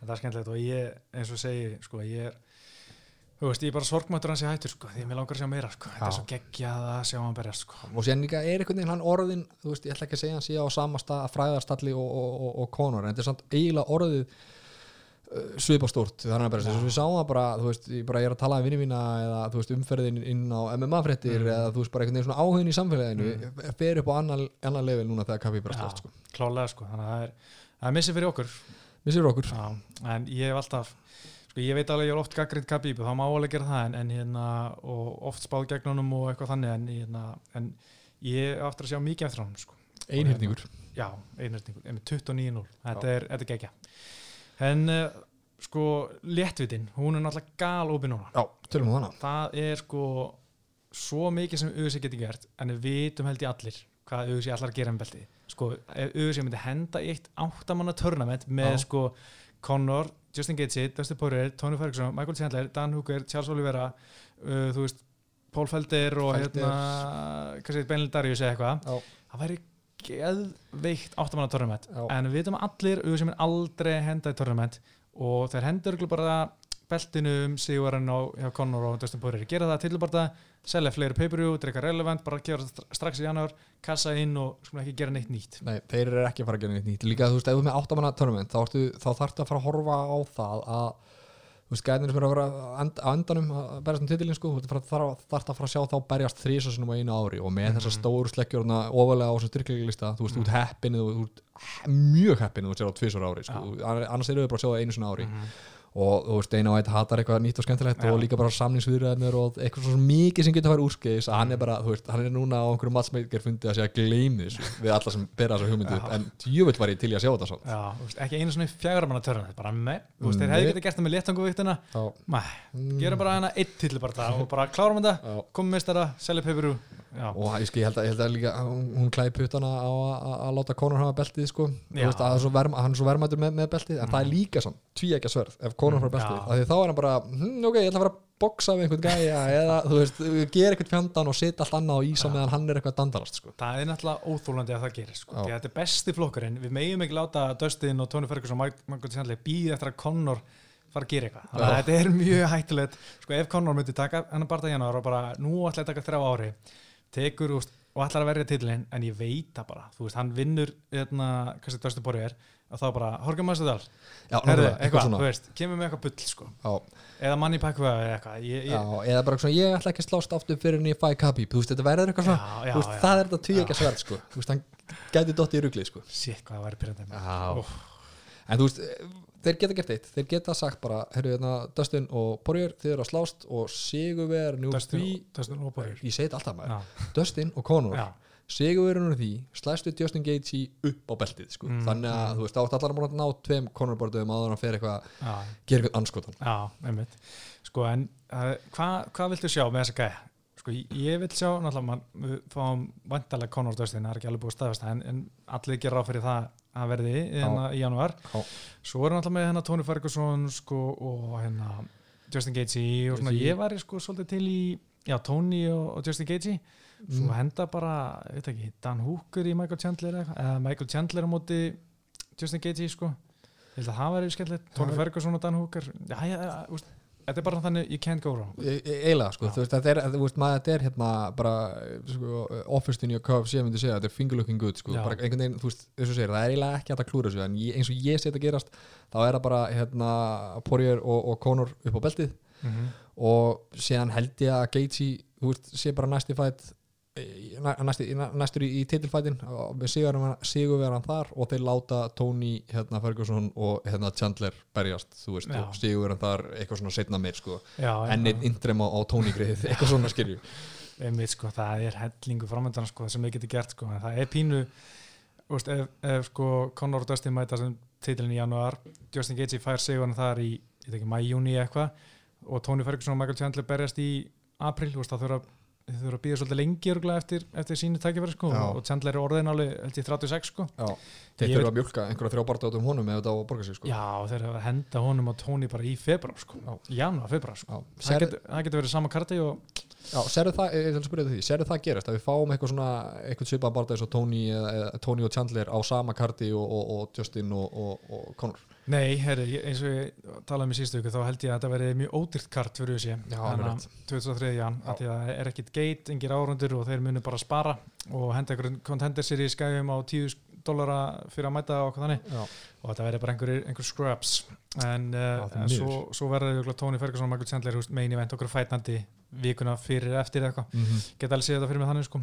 það er skemmtilegt og ég, eins og segi, sko, ég er þú veist, ég er bara sorgmættur hans í hættur, sko, því að mér langar að sjá meira, sko, þetta er svo geggjað að sjá hann berjast, sko. og sér líka er einhvern veginn hann orðin þú veist, ég ætla ekki að segja hann sé á sama stað fræðarstalli og, og, og, og konur en þetta er samt eiginlega orðið svipa stórt þannig að að við sáum það bara veist, ég bara ég er að tala um vinni mína eða veist, umferðin inn á MMA-frettir Mm. eða þú veist, bara einhvern veginn svona áhugin í samfélaginu mm. fer upp á annan, annan level núna þegar kaffi bara Já, stórt, sko. klálega, sko, þannig að það er, er missið fyrir okkur, Missir okkur Já, en ég hef alltaf sko ég veit alveg ég er oft gaggrind og þá má alveg gera það en, en hérna og oft spáð gegn honum og eitthvað þannig en, hérna, en ég hef aftur að sjá mikið eftir hann sko. með 29-0 þetta er, þetta er gegja en uh, sko léttvitin hún er náttúrulega gal opið núna hana. Það er sko svo mikið sem auðvitað getur gert en við vitum held í allir hvað auðvitað allar gera með beltið. Sko, auðvitað myndi henda eitt áttamanna törnament með Já. sko Conor, Justin Gaethje, Dustin Poirier Tony Ferguson, Michael Chandler, Dan Hooker Charles Oliveira, uh, þú veist Paul Felder og Felder. hérna Benil Darius eða eitthvað. Það væri geðveikt áttamanna törnament Já. en við vitum allir auðvitað mun aldrei henda í törnament og þeir hendur bara beltinu um sigurinn á hjá Conor og Dustin Poirier. Gera það til bara selja fleiri pay-per-view, dreika relevant bara gera það stra- strax í janúar, kassa inn og skulum ekki gera neitt nýtt. Nei, þeir eru ekki að fara að gera neitt nýtt. Líka, þú veist, ef ert með áttamanna tournament þá, þá þarftu að fara að horfa á það að þú veist, gæðinir sem eru að vera á end, á endanum að berjast um titilin sko, þú þarf að fara að sjá þá berjast þrísasunum á einu ári og með þessar Mhm. stóru slekkjurna ofalega á þessum styrkleikilista þú veist, þú ert heppin þú þú ert he- mjög heppin þú ert sér á tvisar ári sko. Já. annars eru við bara að sjá það einu sinna ári Mhm. Og þú veist, eina og eitt hatar eitthvað nýtt og skemmtilegt Já. og líka bara samningsviðræðinir og eitthvað svo mikið sem getur að fara úrskeiðis að hann er bara, þú veist, hann er núna á einhverju matsmeikir fundið að segja gleymi þessu við alla sem bera þessa hugmyndu upp, Já. en djúvill var ég til í að sjá þetta svona Já, þú veist, ekki einu svona fjagra manna törnament bara með, þú veist, þeir hefði getið gert það með léttanguvíktina Já. Nei, gera bara hana eitt til bara það og bara klárum þetta, komum með stara selja pay-per-view. Já, og ég, sko, ég, held að, ég held að líka hún, klæði puttana á að- að að láta Conor hafa beltið sko. Veist, að hann er svo vermættur með, með beltið. En það er Mhm. líka svona tví ekki sverð ef Já. af því þá er hann bara hm, ok, ég ætla að fara að boksa við einhvern gæja [LAUGHS] eða þú veist, gera eitthvað fjandan og setja allt annað á ísa meðan hann er eitthvað dandarast sko. það er náttúrulega óþólandi að það gerir sko. Að þetta er besti flokkurinn við megum ekki láta Dustin og Tony Ferguson býða eftir að Conor fara að gera eitthvað að þetta er mjög hættulegt sko, ef Conor myndi taka hennar barða hérna og bara nú ætla ég að taka þrjá ári tekur úst, og ætlar að verja titlinn en ég veit það bara, þú veist, hann vinnur hérna, kannski Dustin Poirier og þá bara, Horka Masvidal, Já, herðu, nákvæmlega, eitthvað, þú veist kemur með eitthvað bull, sko, Já, eða Manny Pacquiao eða eitthvað, ég, já, ég, eða bara svona, ég ætla ekki að slást aftur fyrir en ég fæ Khabib, þú veist, þetta verður eitthvað svona já, já, veist, já. það er þetta tví ekki Já. sverð sko. þú veist, hann gæti dotti í ruglið sko. shit, hvað það væri pyrrandi Já. Úff. en þú veist, þeir geta gert eitt. Þeir geta sagt bara, heyrðu hérna Dustin og Poirier, þið eru að slást og sigurverðin Dustin, því Dustin og Poirier. Ég segi þetta alltaf maður, já, Dustin og Conor. Já, sigurverðin úr því, slæstu Justin Gaethje upp á beltið, sko, Mm, þannig að mm. þú veist, átt allar að ná tveim Conor borðum áður en hann fer eitthvað, já, gera eitthvað anskotan sko, en uh, hvað hva viltu sjá með þessa gæja? sko, ég vil sjá náttúrulega, man, við fáum vantarlega Conor Dustin, það er ekki alveg búið staðast en, en allir gera ráð fyrir það að verði hérna, í januar, Já. svo er náttúrulega með hérna Tony Ferguson sko, og hérna Justin Gaethje og svona, ég væri sko svolítið til í já, Tony og, og Justin Gaethje. Svo Mm. henda bara, veit ekki Dan Hooker í Michael Chandler eða Michael Chandler á móti Justin Gaethje sko. Ég held að það væri skemmtilegt, Tony. Ferguson og Dan Hooker. Já, já, úst, þetta er bara þannig you can't go wrong. E- eiginlega sko, þú veist, þetta er, veist, maður, þetta er hérna bara, sko, office in your cup sem ég myndi segja, þetta er finger looking good sko, bara einhvern veginn, þú veist, þess að segja, það er eiginlega ekki að klúra þessu, en ég, eins og ég sé þetta gerast þá er það bara, hérna, Poirier og, og Conor upp á beltið mm -hmm. og síðan held ég að Gaethje, þú veist, sé bara næsti fætt næsti, næstur í, í titilfætin með sigurveran þar og þeir láta Tony hérna, Ferguson og hérna, Chandler berjast veist, og sigurveran þar eitthvað svona setna meir sko, já, enn einn indrem á, Tony greið, eitthvað svona skilju einmitt sko, það er hellingu framöndan sko, sem við getum gert sko, það er pínu úst, ef, ef sko Conor og Dustin mæta sem titilin í januar Justin Gaethje fær sigurinn þar í ég veit ekki, mæ, júni eitthvað og Tony Ferguson og Michael Chandler berjast í april, það þurfa þið þurfa að býða svolítið lengi eftir, eftir sínu tækifæri sko, og Chandler er orðin alveg held ég 36 sko þeir þurfa að mjölka einhverja þrjá barða átum honum ef þetta á að borga sig sko. Já, þeir eru að henda honum á Tony bara í februar sko, Já. janúar, februar sko. Það getur, getur verið sama karti og serðu það, að gerast, að við fáum eitthvað svona eitthvað svipað barða eins og Tony, eða, eða, Tony og Chandler á sama karti og, og, og Justin og, og, og Conor Nei, herri, eins og ég talaði um í síðustu viku þá held ég að þetta verið mjög ódýrt kart fyrir þessi alveg rétt. 2003. jan, að því að það er ekkit geit, engir árundur og þeir munu bara spara og henda einhverjum contender sér í skæðum á 10 dólara fyrir að mæta og okkur þannig. Já, og þetta verið bara einhver, einhver scrubs en, uh, en svo, svo verður Tony Ferguson og Michael Chandler megin event okkur fætnandi vikuna fyrir eftir eitthvað. Mm geta alveg séð þetta fyrir mig þannig sko.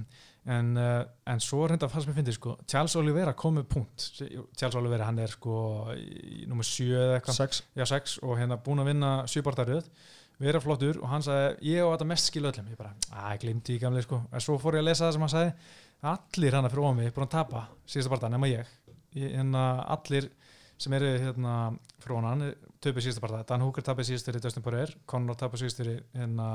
en, uh, en svo reynda að fannst mér fyndið sko. Charles Oliveira kom með punkt. Charles Oliveira hann er sko í nummer 7 eða eitthvað. Sex. Já 6 og hérna búin að vinna 7 barndaröð vera flottur og hann sagði ég og þetta mest skilu öllum. Ég bara, að ég glimti í gamli sko. En svo fór ég að lesa það sem hann sagði allir hann fyrir ómi búin að tapa síðasta barndag nema ég, ég hérna, allir sem eru hérna fyrir ónan töpið síðasta barndag, Dan Hooker tapið síðast fyrir Dustin Poirier, Conor tapið síðast fyrir hérna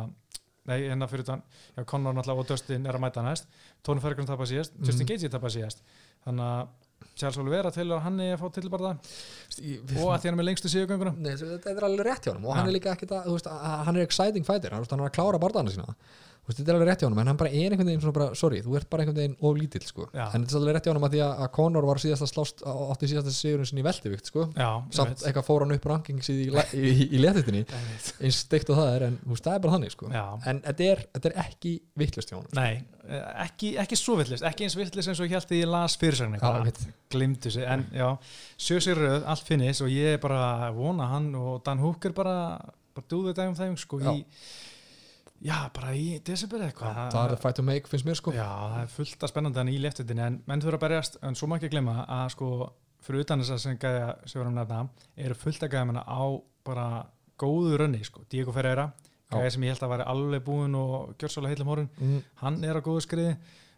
Nei, hérna fyrir Dan, já, Conor náttúrulega og Dustin er að mæta næst. Tony Ferguson tapað síðast, Justin Mhm. Gaethje tapað síðast. Þannig að Charles Oliveira til að hann er að fá tilbarða og að því hann er með lengstu síðugönguna Nei, þetta er alveg rétt hjá hann og hann er líka ekkit að, að- hann er exciting fighter. Hann, hann er að klára barðana sína veist, þetta er alveg rétt hjá hann, en hann bara er einhvern veginn svona bara, sorry, þú ert bara einhvern veginn of lítill sko. Já. en þetta er alveg rétt hjá hann að því að, Conor var síðast að slást átti síðast að sigurinn sinni í veldivikt sko. Já, samt einmitt. eitthvað fór hann upp rankingsið í, í, í, í Einmitt. eins steikt og það er, en þú veist, það er bara þannig sko. Já. en þetta er, þetta er ekki vittlust hjá hann Nei, eh, ekki, ekki svo vittlist ekki eins vittlist eins og ég held að ég las fyrirsagn Já, einmitt. glimtu sig, en já sjösir röð, allt finnis og ég bara vona hann og Dan Hooker bara bara dúðu þetta um þeim sko í, já, bara í desember eitthvað það er fight to make, finnst mér sko. Já, það er fullt að spennandi hann í leftutinni en menn þurfa að berjast, en svo má ekki glemma að sko, fyrir utan þess að sem gæja erum nefna, eru fullt að gæja á bara góðu rönni sko. Diego Ferreira, gæja sem ég held að væri alveg búinn og gjörsálega heilum horun mm, hann er á góðu skriði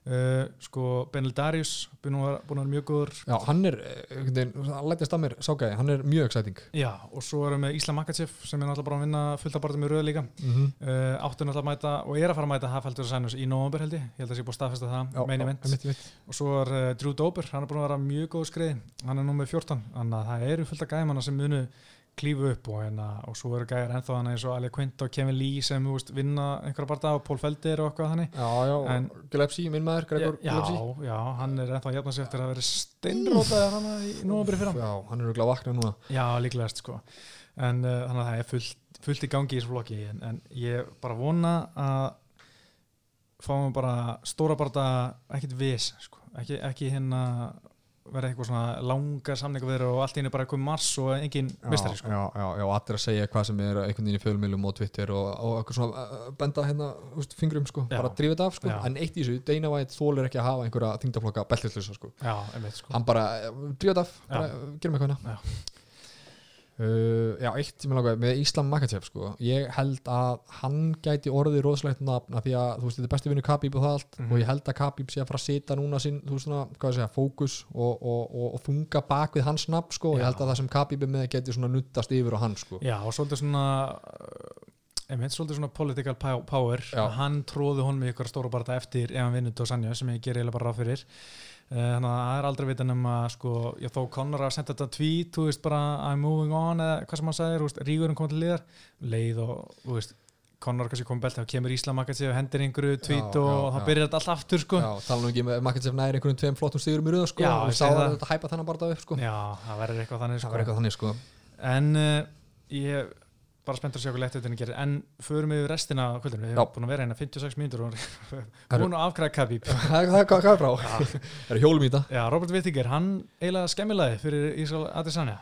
uh, sko Benil Darius búinn að vera- mjög góður já, hann er, eh, hann lætist að mér ságæði, hann er mjög exciting. Já, og svo erum við Ísla Makachev sem er náttúrulega bara að vinna fullt að barða með röð líka. Mm -hmm. uh, áttu náttúrulega að mæta og er að fara að mæta Hafældur og Sænus í november held ég. Ég held að sé búið að staðfesta það, mitt, mitt. og svo er uh, Drew Dober, hann er búin að vera mjög góð skriði. Hann er nú með 14, þannig að það eru fullt af gæmanna sem munu klífu upp og, hérna, og svo eru gæjar ennþá hann eins og Ali Quint og Kevin Lee sem veist, vinna einhverja barða og Paul Felder og eitthvað þannig. Já, já, En- Gillespie, minn maður, Gregor já, Gillespie. já, hann er ennþá jafnast eftir að vera steinrótaðar hann í november fyrir hann já, hann er örugglega að vakna núna. Já, líklegast sko. En uh, þannig að það er fullt, fullt í gangi í þessu flokki. En, en ég bara vona að fáum bara stóra barða ekkit vis sko. ekki, ekki hérna vera eitthvað svona langar samningaveður og allt henni bara komið mars og engin mistari sko. já, já, já, allir að segja hvað sem er einhvern veginn í fjölmjölum og Twitter og, og eitthvað svona uh, benda hérna úst, fingrum sko, Já. bara drífa þetta af sko Já. en eitt í þessu, Dana White þólir ekki að hafa einhverja þingdaflokka beltilslösa sko Já, einmitt sko hann bara, drífa þetta af, bara, gerum eitthvað Já. hérna Uh, já, eitt sem ég langaði með Íslam Makachev sko, ég held að hann gæti orðið roðslegt nafn af því að þú veist, þetta er besti vinnu Khabib og það allt Mhm. og ég held að Khabib sé að fara að sita núna sín, þú veist svona, hvað ég segja, fókus og, og, og, og þunga bak við hans nafn sko, og ég held að það sem Khabib er með geti svona nuttast yfir á hann sko. Já, og svolítið svona uh, einmitt svolítið svona political pow- power. Já. að hann tróði honum í ykkur stóra barða eftir ef hann vinnur Dos Anjos sem ég ger eiginlega bara ráð fyrir. Eh, þannig að það er aldrei vitan um að sko, ég þó Conor að senda þetta tweet þú veist bara I'm moving on eða hvað sem hann sagði, þú veist, rígurinn kom til liðar leið og, þú veist Conor kannski kom belt, þá kemur Íslam að og hendir einhverju tweet Já, og já, þá já. byrjar þetta allt aftur sko. Já, tala nú ekki með Makkatsef næri einhverjum tveim flottum stígurum í röða sko Já, og sá segi að það. þetta hæpa þennan bara upp sko Já, það verður eitthvað þannig Það sko. var eitthvað þannig sko En uh, ég bara spenntur að sjá hvað lett þetta gerir. En förum við restina af kvöldinu. Við Já. erum búin að vera hérna 56 mínútur og búin að afkræða Khabib Það það- hvað er frá? Það er hjólum í þetta? Já, Robert Wittiger, hann eiginlega skemmilaði fyrir Ísrael Adesanya.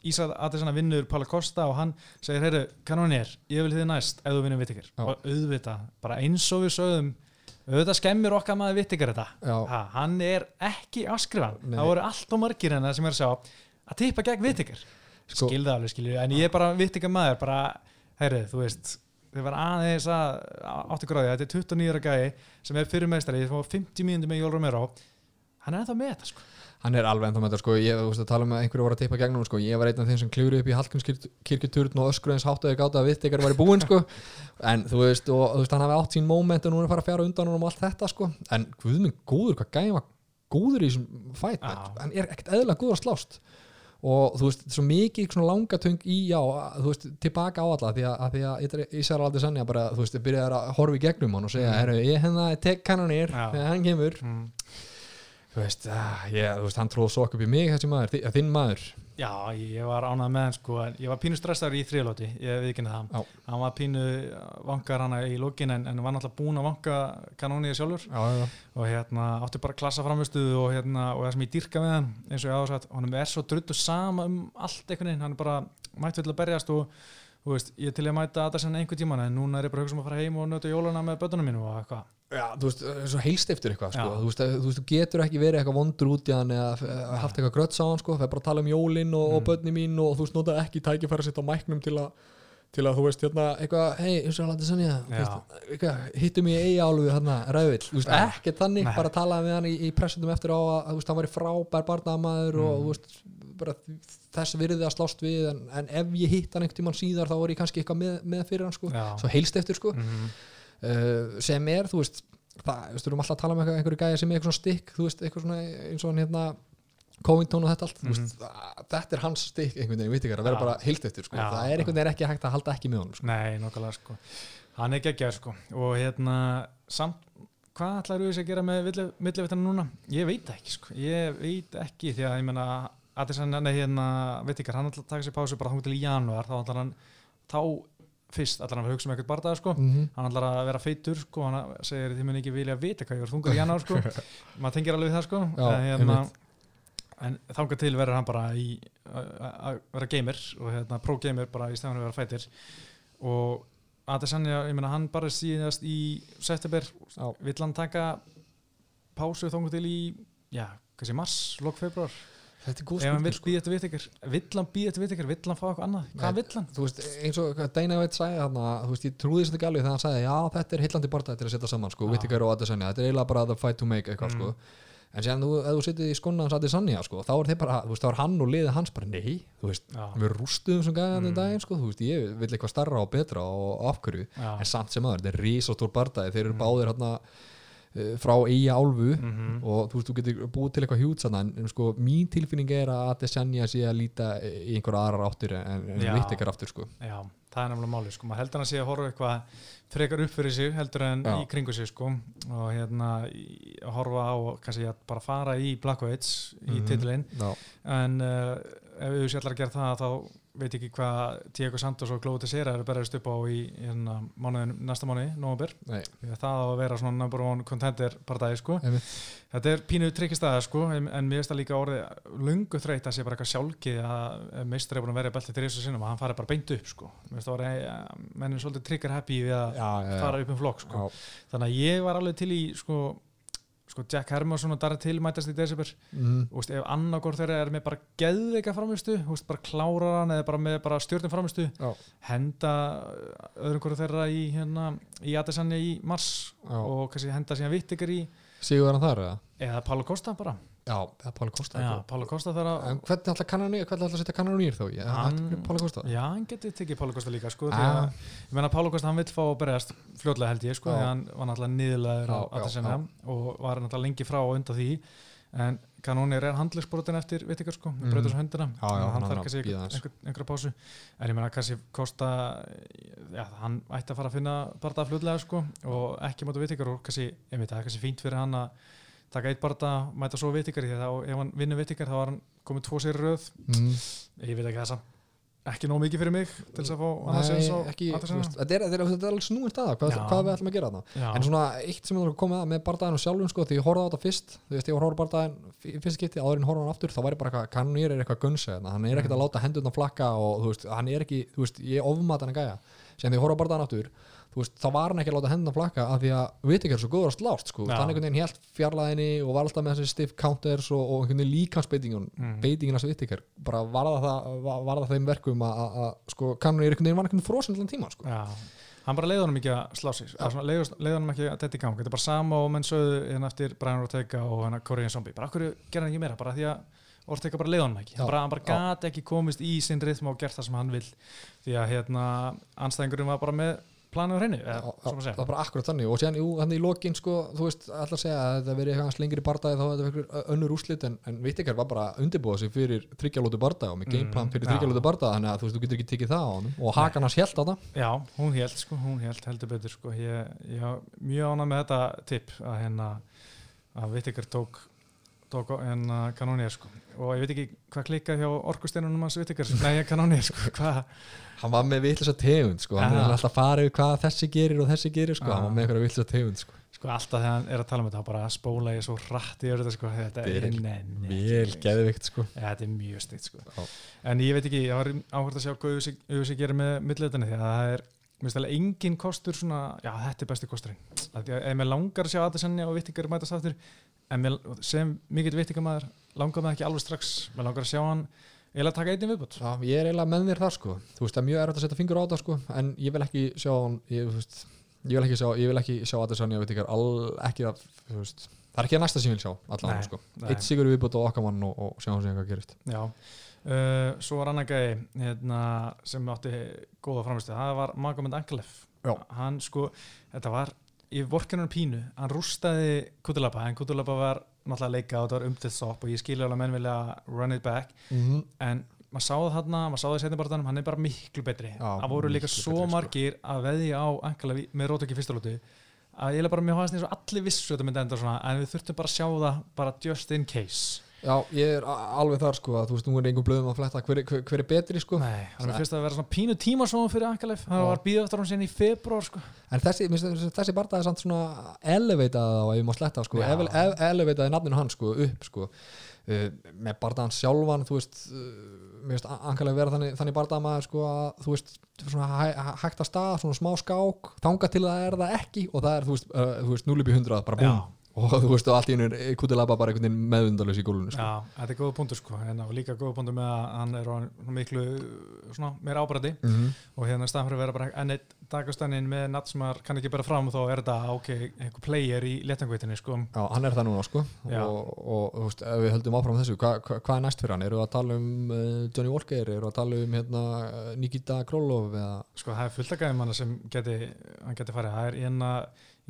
Ísrael Adesanya vinnur Pála Kosta og hann segir, heyrðu, kanonir ég vil þið næst ef þú vinnur Wittiger Já. og auðvitað, bara eins og við sögðum auðvitað skemmir okkar maður Wittiger þetta. Ha, hann er ekki afskrifan það voru allt og margir en það sem er að sjá að tippa gegn Wittiger Sko- skilða alveg skilju, en ég er bara Wittiger maður bara, heyrðu, þú veist þið var aðeins að áttu gráði þetta er 29 ára gæi sem er fyrir meistari það var 50 mínútur með Jól Romero. Hann er ennþá með þetta sko. Hann er alveg ennþá með þetta sko. Ég veist að tala um að einhverju voru að teipa gegnum sko. Ég var einn af þeim sem klúri upp í Hallgrímskirkjuturn og öskru eins háttaði gáta að vitt ykkar var í búinn sko. [LAUGHS] En þú veist, og þú veist, hann hafi átt sín moment og nú er að fara að fjara undan og allt þetta sko. En guð minn góður, hvað var góður í þessum fæt Já. Hann er ekkert eðlilega góður að slást og þú veist, svo mikið svona langatöng í, já, þú veist, tilbaka á alla því að, að því að Ísar aldrei sannja bara, þú veist, byrjaði að horfa í gegnum hann og segja, Mhm. herru, ég hérna tek kannanir Já. þegar hann kemur mm. þú veist, ah, ég, þú veist, hann tróð svo upp í mig þessi maður, þi- þinn maður Já, ég var ánað með hann sko ég var pínu stressaður í þriðlóti, ég viðkynna það. Já. hann var pínu vankar hana í lókin en, en var náttúrulega búin að vanka kanónið sjálfur. Já, já, og hérna átti bara klassa framistuðu og hérna og það sem ég dýrka með hann eins og ég áður sagt, honum er svo drullu sama um allt einhvern veginn, hann er bara mætt vill að berjast og þú veist, ég til að mæta að það sem einhvern tíman en núna er ég bara að hugsa um að fara heim og nöta jólana með bötunum mínu og eitthvað já, þú veist, svo heilst eftir eitthvað sko. Þú, veist, þú veist, þú getur ekki verið eitthvað vondur út í hann eða eh, haft eitthvað gröts á hann sko. það er bara að tala um jólin og, og Mm. börni mín og þú veist, nota ekki tækifæra sitt á mæknum til að til að þú veist hérna eitthvað hei, eins og alveg sannja hittum ég eiga álfu hérna ræðvill þú veist, Já. ekkert þannig, Nei. bara talaði við hann í, í pressunum eftir á að þú veist, hann væri frábær barnaðamaður og Mm. þú veist, bara þess virði að slást við en, en ef ég hitt hann einhvern tímann síðar þá var ég kannski eitthvað með, með fyrir hann sko. Svo heilst eftir sko Mhm. Uh, sem er, þú veist það, við erum alltaf að tala um einhverju gæja sem er eitthvað stikk, þú veist, eitthvað svona eins og hann hérna Covington og þetta allt, þú veist, að- þetta er hans stikk einhvern veginn, við ekki að vera Mhm. Bara heilt eftir sko. Það er einhvern veginn ekki hægt að halda ekki með honum sko. Nei, nokkulega sko hann er geggjær sko og hérna samt, hvað ætlar þú að gera með millivitana núna? Ég veit ekki sko ég veit ekki því að ég menna að þess að nei, hérna, veit ekki, hann ætlar að taka sér pásu bara þangað til í janúar, þá ætlar hann þá fyrst ætlar hann að hugsa um eitthvað bardaða sko. Mm -hmm. hann ætlar að vera feitur sko, hann segir þið mun ekki vilja vita hvað ég er þungur í janúar sko. [LAUGHS] Maður tengir alveg það sko. Já, en, hérna, en þangað til verður hann bara í að vera gamer og hérna, pro-gamer bara í stæðan að vera fætir. Og Adesanya, ég meina hann bara síðast í september, vill hann taka pásu þangað til í já, sé mars, lok februar þetta er góð ef hann vill spurning sko. býða vitt ykkur vill hann býða vitt ykkur, vill hann fá eitthvað annað hvað vill hann? þú veist, eins og White sagði þarna, þú veist, ég trúði þess að ekki alveg þegar hann sagði, já, þetta er heillandi barndað til að setja saman, sko. Whittaker og Adesanya þetta er eiginlega bara the fight to make eitthvað, Mm. sko en séðan, ef þú setið í skona hans Adesanya, sko, þá er bara, þú veist, þá er hann og liðið hans bara, nei, þú veist, Já, við rústuðum sem gæði hann Mm. daginn, sko, þú veist, ég vil eitthvað starra og betra og afhverju, en samt sem aður, þetta er risastór barndað, þeir eru Mm. báðir hérna frá eiga álfu Mhm. og þú veist, þú getur búið til eitthvað hjút en, en sko, mín tilfinning er að Adesanya sé að líta í einhverja aðrar áttir en, Já. Whittaker aftur, sko Já, það er nefnilega máli sko, maður heldur hann sé að horfa eitthvað frekar upp fyrir sig heldur en Já. í kringu sig sko og hérna að horfa á kannski að bara fara í Blackweights í Mhm. titilinn Já. en uh, ef við sér að gera það þá veit ekki hvað Diego Santos og Glóti Sera eru berðist upp á í hérna, mánuðin, næsta mánuði, november það á að vera svona number one contender partæði sko einmitt. Þetta er pínu tryggistæða sko, en, en mér finnst það líka orðið lungu þreytt að sé bara eitthvað sjálfgeð að meistar er búin að vera í belti þrjus sinnum að hann fari bara beint upp sko. Mér finnst það orðið, ja, menn er svolítið trigger happy við að fara upp um flokk sko. Já. Þannig að ég var alveg til í sko, sko Jack Hermansson og Darren Till mætast í desember. Mhm. Þú veist, ef annarkor þeirra er með bara geðveika framistu, veist, bara klárar hann eða bara með bara stjórnum framistu, Já. henda öðrum hverju þeirra í, hérna, í Adesanya í mars Já. og kannski henda síðan vitt ykkur í Sigur hann þar eða? eða Pála Kosta bara Já, eða Páli Kosta Já. Pála Kosta þarf að En hvernig ætla kannan hvernig ætla að setja kannan nýr þá? Ég Hann- ætla Páli Kosta Já, hann geti tekið Pála Kosta líka sko, því Ah. að, ég meina Pála Kosta hann vill fá að berjast fljótlega held ég sko, Já. því að hann var náttúrulega niðurlegaður á Já, já, Addisona og var náttúrulega lengi frá og undan því en kanónir er handlisbrotin eftir vitikar sko, Mhm. mm. breytur svo höndina Já, já, hann hann þarf kannski einhverja pásu en ég meina kannski Kosta já, hann ætti að fara að og og er að taka eitt barða, mæta svo vitikar því að ef hann vinnur vitikar þá var hann komið tvo sér röð mm. ég veit ekki þessa ekki nóg mikið fyrir mig til þess að fá annars Nei, eins og ekki, þú Adesanya. veist, þetta er, er, er alveg snúin staða hvað, hvað við ætlum að gera þarna en svona eitt sem við komið að með bardaðinu sjálfum sko, því ég horfði á þetta fyrst þú veist, ég var að horfa á bardaðin fyrst skipti áður en horfði á hann aftur þá væri bara eitthvað, kannir er eitthvað gunsa hérna. hann er ekkert Mm. að láta hendurna flakka og þú veist, hann er ekki, þú veist, ég ofmat hann að gæja sem því á bardaðin aftur veist, þá var hann ekki að láta hendurna flakka af því að ekki er svo góður að slást sko. Þannig einhvern veginn helt fjarlæðinni og var alltaf með þessi stiff counters og, og einhvern veginn líkansbeitingun Mm. beitingin af Svittikar bara varða það, va- varða þeim verkum að, að, að sko, kannur einhvern veginn var einhvern veginn frosin allan tíma sko. Hann bara leiði honum ekki að slá sig leiði, honum ekki að þetta í gang. Þetta er bara sama og menn sögðu hérna eftir Brian Ortega og hérna Korean Zombie. Bara okkur gerði hann ekki meira, bara því að Ortega bara leiði honum ekki, Já, hann bara, hann bara gat ekki komist í sinn rithma og gert það sem hann vil því að hérna anstæðingurinn var bara með planið á hreinu, það var bara akkurat þannig. Og hann í lokin sko, þú veist, alltaf að segja að þetta verið eitthvað lengri bardaði þá þetta verið önnur úrslit en, en Vittikar var bara að undirbúa sig fyrir þryggjalótu bardaði og með Mm, gameplan fyrir já. þryggjalótu bardaði þannig að þú veist, þú getur ekki tekið það á hann og hakan hans held á það. Já, hún held sko, hún held heldur betur sko, ég, ég var mjög ánað með þetta tipp að hérna að Vittikar tók tók hérna kanónir sko. Og ég veit ekki hvað klikkaði hjá orkusteinunum hans Vittikar, nei kanónir sko, hvað hann var með vitlisa tegund sko, hann er alltaf farið hvað þessi gerir og þessi gerir sko, hann var með eitthvað vitlisa tegund sko. sko alltaf þegar hann er að tala um þetta bara að spóla ég svo rætt í sko. Þetta er Vel- geðvikt sko. ja, þetta er mjög stitt sko. En ég veit ekki, ég var áhvert að sjá hvað auðvitað gerir með milliðinni því að það er engin kostur svona já þetta er besti kosturinn. Að að ef mér langar að sjá Adesanya og Vittingar mætast aftur en mér, sem mikill Vittingamæður langar mig ekki alveg strax. Mér langar að sjá hann eða taka einnig viðbútt Já, ég er eiginlega með þér þar sko. Þú veist, það er mjög erfitt að setja fingur á þetta sko en ég vil ekki sjá ég, veist, ég vil ekki sjá, ég vil ekki sjá Adesanya Vittikar all, ekki að, þú veist það er ekki að næsta sem ég vil sjá, allan Nei, sko. nei. eitt sigur viðbútt á okkar mann og, og sjá hann sem hvað gerist. Já, uh, svo var annar gæði hérna, sem átti góða framistu, það var Magomed Ankalev Já. hann sko, þetta var í vorkenunum pínu, hann rústaði Kutilaba, en Kutilaba var náttúrulega að leika og þetta var umtilt stopp og ég skilja alveg að menn vilja run it back, mm -hmm. en maður sá það hann maður sá það í setnibartanum, hann er bara miklu betri það voru líka svo sko. margir að veðja á Ankalev með rótöki fyrstulótu að ég er bara mjög hafðast eins og allir vissu þetta myndi enda svona, en við þurftum bara að sjá það bara just in case Já, ég er alveg þar sko að þú veist, nú er einhver blöðum að fletta. Hver, hver, hver er betri sko? Nei, hann er fyrst að vera svona pínu tímasóðum fyrir Ankalev, hann Já. var bíð eftir hann sinni í februar sko. en þessi, þessi, þessi bardaði samt svona eleveitað á ef ég má sletta sko. Ele- eleveitaði nafninu hans sko upp sko. Uh, með bardaðan sjálfan þú veist, uh, mér finnst ankalega vera þannig, þannig bardaðamaður sko að þú veist, svona hæ, hæ- hægt að stað svona smá skák, þanga til það er það ekki og það er, þú veist, uh, þú veist 0 upp í 100 bara búm, og þú veist, og allt í hennu er kutilaba bara einhvern veginn meðundalus í gólunni sko. Já, þetta er góða punktur sko en og líka góða punktur með að hann er svona miklu svona meira ábræði mm -hmm. og hérna að vera bara enn eitt dagastannin með natt sem maður kann ekki bera fram og þá er þetta ok, einhver player í letangveitinni sko Já, hann er það núna sko Já. og, og þú veist, ef við höldum áfram þessu hvað hva, hvað er næst fyrir hann? Eru við að tala um uh, Johnny Walker? Eru við að tala um hérna, Nikita Królov? Eða... sko það er fullt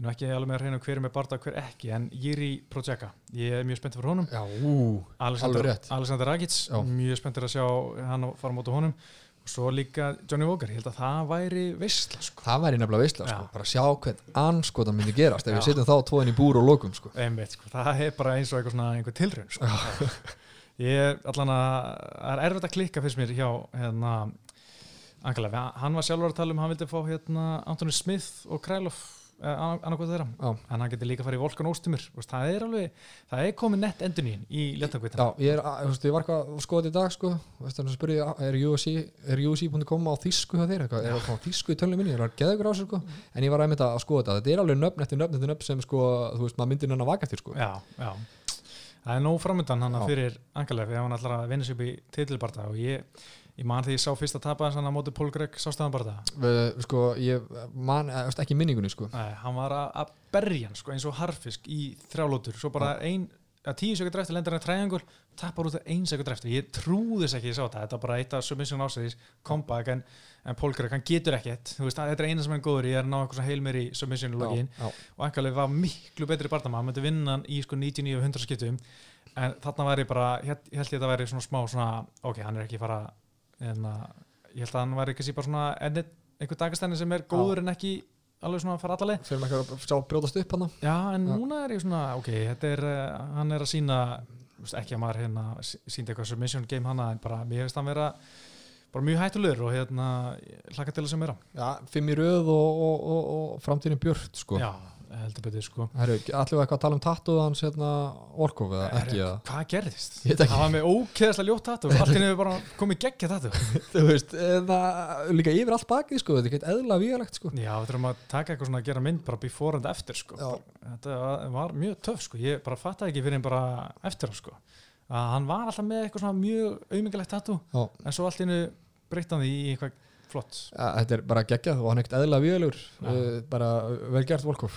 ég er nú ekki alveg með að reyna hver er með barða hver ekki en Jiri Projeka, ég er mjög spennt fyrir honum Já, ú, Alexander. Alexander Rakic, Já. mjög spenntur að sjá hann fara á móti honum og svo líka Johnny Walker, ég held að það væri veistla sko. það væri nefnilega veistla sko. Bara sjá hvern anskotan myndi gerast ef Já. við setjum þá tvoðin í búr og lokum sko. einmitt, sko. það er bara eins og einhver tilraun sko. ég er allan að það er erfitt að klikka fyrst mér hjá hérna Angela, hann var sjálfur að tala um hann vildi fá hérna Anthony Smith og Krælov annarkvæð þeirra, Já. en hann getur líka farið í Volkan Óstumur, það er alveg það er komið nett endurnín í letangvitan Já, ég, er, að- veist, ég var eitthvað að skoða þetta í dag sko. Þannig að spurði, er UFC.com á þýsku hjá þér eitthvað? er það á þýsku í tölunum minni, er það geðugur á sér sko? en ég var einmitt að skoða þetta, þetta er alveg nöfn eftir nöfn eftir nöfn sem sko, þú veist, maður myndir hann að vaka eftir sko. já, já það er nóg framöndan hann Já. fyrir Angela ef hann ætlar að vinna sér upp í titilbarta og ég, ég man því ég sá fyrst að tapa þess hann á móti Pól Greg sástæðanbarta Við, sko, ég man, eh, ekki minningunni sko. Nei, hann var að, að berja hann sko, eins og harfisk í þrjálótur. Svo bara ein að tíu sekundur eftir lendir hann triangle tappar út að ein sekundur eftir. Ég trúði þess ekki, ég sá þetta, þetta var bara eitt af submission ásæðis, comeback en, en Paul Craig, hann getur ekkert, þú veist, þetta er eina sem hann góður í, er að ná eitthvað heil meir í submission já. og Engalið var miklu betri barndama, hann myndi vinna hann í sko 99 og 100 skiptum. En þarna væri bara, ég held ég ég þetta væri svona smá svona, ok, hann er ekki fara en ég held að hann væri ekki bara svona einhver dagastæni sem er góður en ekki alveg svona að fara allaleg fyrir með ekki að sjá brjótast upp hann Já, en Já. núna er ég svona, ok, þetta er uh, hann er að sína, ekki að maður hérna síndi eitthvað submission game hana en bara, mér finnst hann vera bara mjög hættulegur og hérna, ég hlakka til að sem vera já, fimm í röð og, og, og, og framtíðin björt sko. Já, heldur betur sko. Herru, allir við eitthvað að tala um tattuð hans hérna Orkov eða ekki Herru, eða? Hvað gerðist? Ég veit ekki. Það var með ókeðslega ljótt tattu henni hefur bara komið geggja tattu [LAUGHS] þú veist, það líka yfir allt bakið sko, þetta er ekki eðla vígalegt sko. Já, við þurfum að taka eitthvað svona að gera mynd bara before and after sko. Já. Þetta var, mjög töff sko. Ég bara fattaði ekki fyrir en bara eftir sko. Að hann var alltaf með eitthvað svona mjög auðmingilegt tattu en svo allt henni breytti hann í eitthvað flott. Ja, þetta er bara geggjað og hann er ekkert eðla Já. uh, bara vel gert Volkov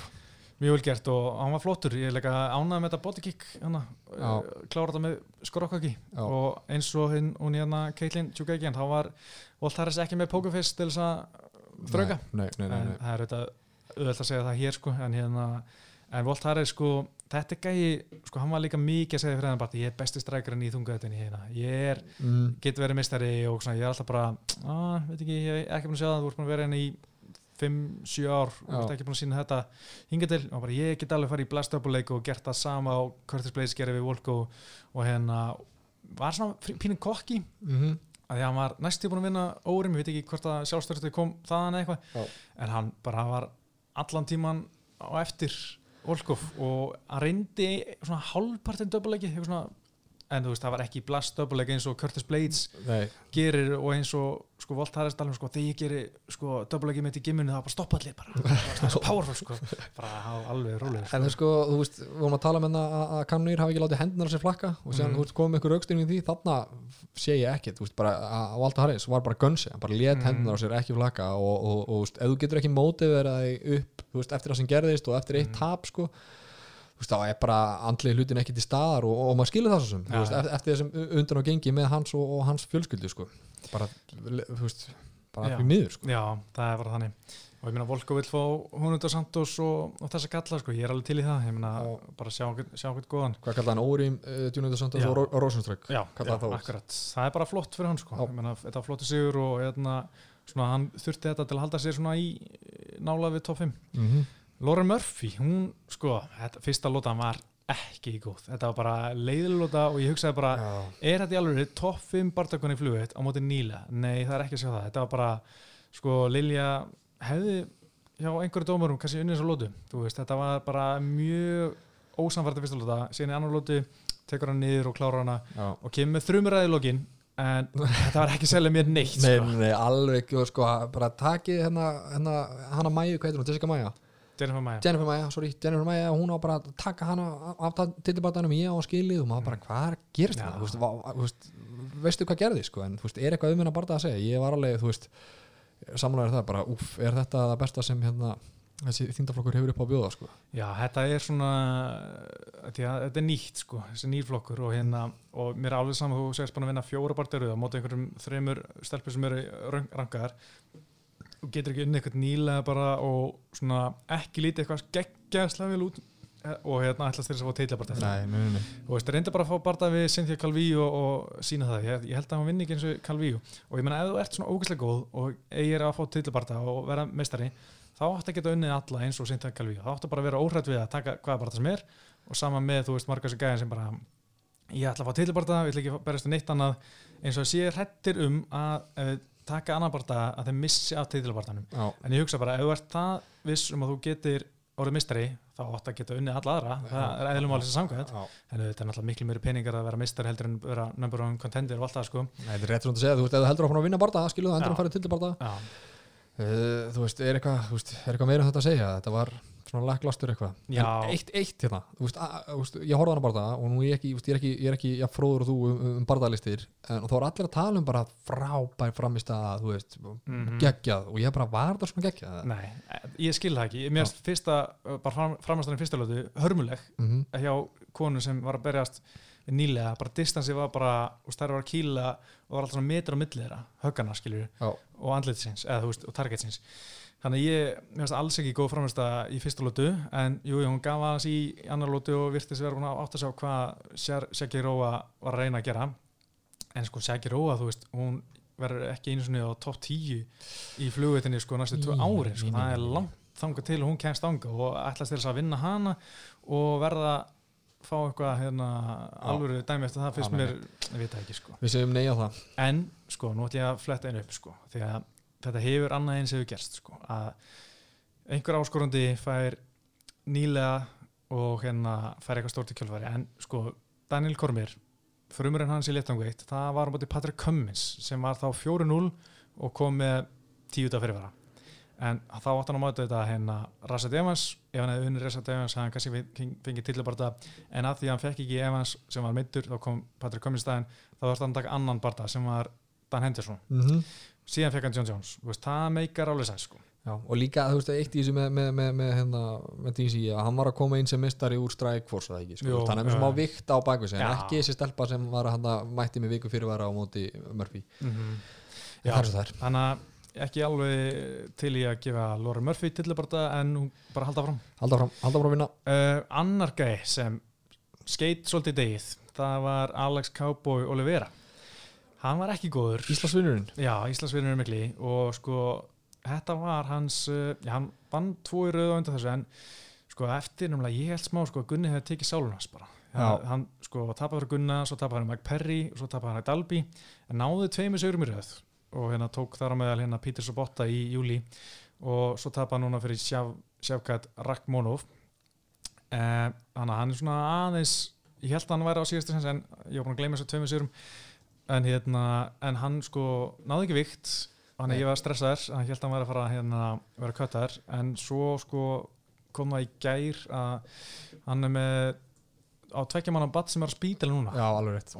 mjög vel gert og hann var flottur. Ég líka ánægð með þetta bodykick Já. uh, klára þetta með skrokkaki Já. og eins og hinn og hérna Caitlin Tjúkækjan, þá var Volt Harris ekki með pokerface til þess að þrauka. En það er auðvitað auðvitað að segja það hér sko en hérna en Volt Harris sko þetta gæi sko hann var líka mikið að segja fyrir bara ég er besti strækjarinn í þungaðutinni hérna. Ég er, Mm, get verið mistari og svona ég er alltaf bara að, veit ekki, ég er ekki búin að segja það þú ert búin að vera henni í 5-7 ár og Já. ert ekki búin að sína þetta hinga til og bara ég get alveg farið í blast up leik og gert það sama og Curtis Blaze gerir við Volko og hérna var svona pínu kokki mhm. að því að hann var næstu búin að vinna órum, ég veit ekki hvort að sjálfstörstu kom þaðan eitthvað en hann bara var allan tíman á eftir Volkov og hann reyndi svona hálfpartin döpuleiki svona, en þú veist það var ekki blast döpuleiki eins og Curtis Blades nei, gerir og eins og sko Volt Harris talum sko þegar ég gerir sko döpuleiki mitt í gimminu það var bara stoppa allir bara það var svo powerful sko bara á alveg rólega en þú sko, þú veist, við vorum að tala með það að, að kannur hafi ekki látið hendunar sér flakka og séðan, Mhm. þú veist, komið með ykkur aukstyrning því þarna sé ég ekkert, þú veist, bara að Valda Harris var bara gönsi, hann bara let Mhm. hendunar sér ekki flakka og, og, og, þú veist, ef þú getur ekki mótiverað upp, þú veist, eftir það sem gerðist og eftir eitt Mhm. tap, sko þú veist, þá er bara andlið hlutin ekki til staðar og, og maður skilur það svo sem, veist, eftir, þessum undan og gengi með hans og, og hans fjölskyldu, sko. Bara, þú veist, bara því miður, sko. Já, það er bara þannig. Og ég meina Volko vil fá Húnundar Santos og, og þessa galla sko, ég er alveg til í það. Ég meina bara sjá okkur góðan. Hvað kallar hann? Órim, uh, Djúnundur Santos Já. og, Ró- og Rósenströgg Já, Kallaði já akkurat, það er bara flott fyrir hann sko, Já. ég meina þetta flottu sigur og hérna, svona, hann þurfti þetta til að halda sér svona í nála við top 5 mm -hmm. Lauren Murphy, hún sko, þetta, fyrsta lótan var ekki góð, þetta var bara leiðilóta og ég hugsaði bara, Já. er þetta í alveg top 5 barndakonni flugitt á móti nýla nei, það er ekki að sjá það, þetta var bara sko, Lilja hefði hjá einhverju dómurum kannski unnið svo lótu þú veist, þetta var bara mjög ósamfærdi fyrsta lóta, síðan í annar lótu tekur hann niður og klárar hana Já. og kemur með þrjumræði lokin en þetta var ekki selja mér neitt Nei, sko. nei, nei, alveg, sko, bara takið hérna, hérna, hana Mæju, hvað heitir hún, Jessica Mæja? Jennifer Maja Jennifer Mæja, sorry, Jennifer Mæja, hún á bara að taka hana af tillibartanum ég á skilið og maður bara, hvað er að gerast Já. það? Þú veist, veistu hvað gerði, sko, en þú veist, er eitthvað um hennar bara að segja? Ég var alveg, þú veist, samlæður það bara, úff, er þetta það besta sem hérna, þessi þýndaflokkur hefur upp á bjóða, sko? Já, þetta er svona þetta er nýtt sko, þessi nýrflokkur og hérna, og mér er alveg saman þú segist bara að vinna fjóra barnderuð á móti einhverjum þreymur stelpur sem eru rankaðar og getur ekki unni eitthvað nýlega bara og svona ekki lítið eitthvað geggjæðslega vel út eh, og hérna ætlast til þess að fá teitla bara Nei, nei, nei. og veist, reynda bara að fá barða við Cynthia Calvíu og, og sína það, ég, ég held að hann vinni ekki eins og Calvíu og ég meina ef þú ert svona ógæslega góð og eigir að fá titlabarða og vera meistari þá áttu að geta unnið alla eins og Cynthia Calvíu þá bara að vera óhrætt við að taka hvaða barða sem er og sama með þú veist margar þessi gæðin sem bara ég ætla að fá titlabarða, ég ætla ekki að berast við neitt annað. Eins og sé hrættir um að taka annan barða að þeim missi af titlabarðanum Já, en ég hugsa bara, ef þú ert það viss um að þú getur orðið mistari þá áttu að geta unnið alla aðra, það er eðlum sem samkvæmt. En þetta er náttúrulega miklu meiri peningar að vera mistar heldur en vera number one contender og allt það sko. Nei, þetta er rétt svona að segja, þú veist, ef þú heldur áfram að vinna barða, skilu það, endur Já. að fara til já, Uh, þú veist, er eitthvað, eitthvað meira um þetta að segja? Þetta var svona lacklastur eitthvað Já. eitt, eitt hérna, veist, að, veist ég horfði á hana bara það og nú er ég ekki, þú veist, ég er ekki, ég er ekki ja, fróður og þú um, um barðalistir en þá er allir að tala um bara frábær framist að, þú veist, Mhm. geggjað og ég bara, var það svona geggjað? nei, ég skil það ekki mér finnst fyrsta, bara fram, framastæðin fyrsta lötu hörmuleg Mm -hmm. hjá konu sem var að berjast nýlega, bara distansi var bara og stærri var að kýla og var alltaf svona metr á milli þeirra, höggana skilur Já. og andlitsins, eða þú veist, og targetsins þannig að ég, mér finnst alls ekki góð framvæmsta í fyrsta lótu, en jú, hún gaf aðeins í annar lótu og virtist vera búin að átta sig á hvað Shaggy Róa var að reyna að gera. En sko Shaggy Róa, þú veist, hún verður ekki einu svona á topp 10 í flugveitinni sko næstu tvö ári sko. það er langt þangað til og hún kemst ánga og ætlast til þess að vinna hana og verða fá eitthvað hérna, alvöru dæmi eftir það fyrst mér, ég veit ekki sko. Við segjum nei á það. En sko, nú ætlum ég að fletta einu upp sko, því að þetta hefur annað eins hefur gerst sko, að einhver áskorandi fær nýlega og hérna fær eitthvað stórt í kjölfari en sko, Daniel Kormir frumurinn hans í letangveitt, það var bóti Patrick Cummins sem var þá 4-0 og kom með 10 dag fyrirvara. En þá átt hann að máta þetta hérna Rashad Evans, ef hann hefði unnið Rashad Evans hann kannski feng- fengið tillibarta en að því að hann fekk ekki Evans sem var meittur þá kom Patrick Cummins daginn þá þarf hann að taka annan barta sem var Dan Henderson. Mm -hmm. Síðan fekk hann John Jones, veist, það meikar alveg sæs sko. Já, og líka, þú veist, eitt í þessu með, með, með, með, hérna, með DC, að hann var að koma inn sem mistari úr Strike Force, það ekki, sko, þannig að við já. smá vikt á bakvið en Já. ekki þessi stelpa sem var að hann mætti með viku fyrirvara á móti Murphy, mm -hmm. er er þannig að ekki alveg til í að gefa Laura Murphy tillibarta en hún bara halda fram halda fram, halda fram að vinna uh, annar gæi sem skeitt svolítið degið það var Alex Cowboy Oliveira hann var ekki góður. Íslandsvinnurinn, Já, Íslandsvinnur er mikli. Og sko, þetta var hans uh, já, hann vann tvo í rauð á undan þessu en sko, eftir náttúrulega ég held smá sko, að Gunni hefði tekið sálunars bara. Já. hann, sko, fyrir Gunna, svo tapaði hann Mike Perry og svo tapaði hann Dalby, en náði tveimur sigurum í rauð og hérna tók þar á meðal hérna Peter Sobotta í júli og svo tapaði hann núna fyrir Sjav, Sjavkat Rakhmonov. Eh, þannig að hann er svona aðeins ég held að hann væri á síðastu sens en ég var búin að gleyma þessu tveimur sigurum en, hérna, en hann sko náði ekki vikt þannig að ég var stressaður hann held að hann væri að fara að hérna, vera köttar en svo sko kom það í gær að hann er með á tvekkja manna batt sem er á spítal núna já,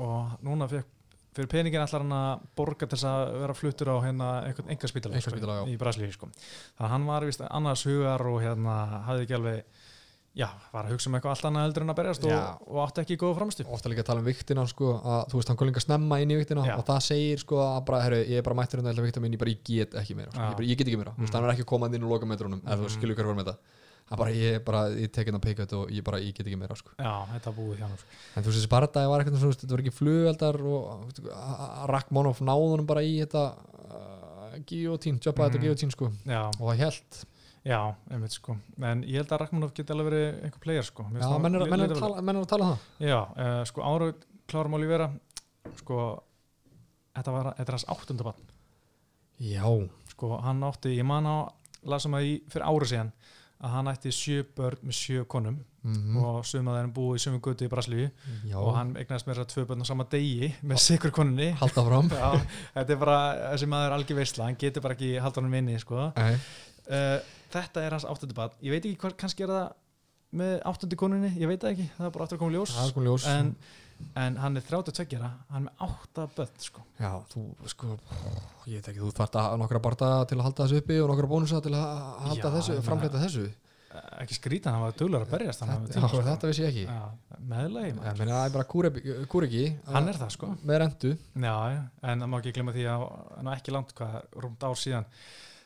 og núna fekk fyrir peningin ætlar hann að borga til þess að vera fluttur á hérna einhvern enga spítal Einkaspítala, já. í Brasilíu sko. þannig að hann var vist annars hugar og hérna hafði ekki alveg já, var að hugsa um eitthvað allt annað heldur en að berjast og, og átti ekki góða framstu ofta líka að tala um viktina sko, að þú veist, hann kom líka snemma inn í viktina Já. og það segir sko að bara, herru, ég er bara mættur hérna viktina mín, ég bara, ég get ekki meira, sko. Ég, bara, ég get ekki meira, þú veist, hann er ekki komað inn og loka metrunum, eða þú Mhm. skilur hver var með þetta hann bara, ég bara, ég tek hérna peikut og ég bara, ég get ekki meira, sko já, þetta er búið hjá hann sko. en þú veist, barndagi var eitthvað þú þetta var ekki flugeldar og Rakkmánov náðunum bara í þetta uh, guillotine, jobba þetta Mhm. guillotine, sko já, og það held, já, einmitt sko. En ég held að Ragmanov geti alveg verið einhver player sko. Já, hann menn er, er, að tala, er um það. Já, uh, sko ára klárum Olivera sko þetta var, þetta er hans áttundabann já, sko hann átti, ég man á lasum að í, fyrir ára síðan að hann ætti sjö börn með sjö konum mm og sum að þeirn búið í sömu götu í Brasilíu. Já. Og hann eignast með þess að tvö börn á sama degi með sikur konunni. Halda fram Já, þetta er bara, þessi maður er algjör veistla hann getur bara ekki halda honum inni sko. Nei. uh, þetta er hans áttundi bad ég veit ekki hvað, kannski er það með áttundi konunni, ég veit það ekki. Það er bara aftur að koma ljós. Sko ljós. En, en hann er 32 ára, hann er með átta börn sko. Já, þú sko ég veit ekki, þú þarft að nokkra barta til að halda þessu uppi og nokkra bónusa til að halda Já, þessu, framleita þessu. Eh, ekki skrýta, hann var duglar að berjast þetta, sko. þetta vissi ég ekki. Já, meðlagi Ég maður. meina, það er bara kúreki hann er það sko. Já, en það má ekki glemma því að ekki langt hvað, rúmt ár síðan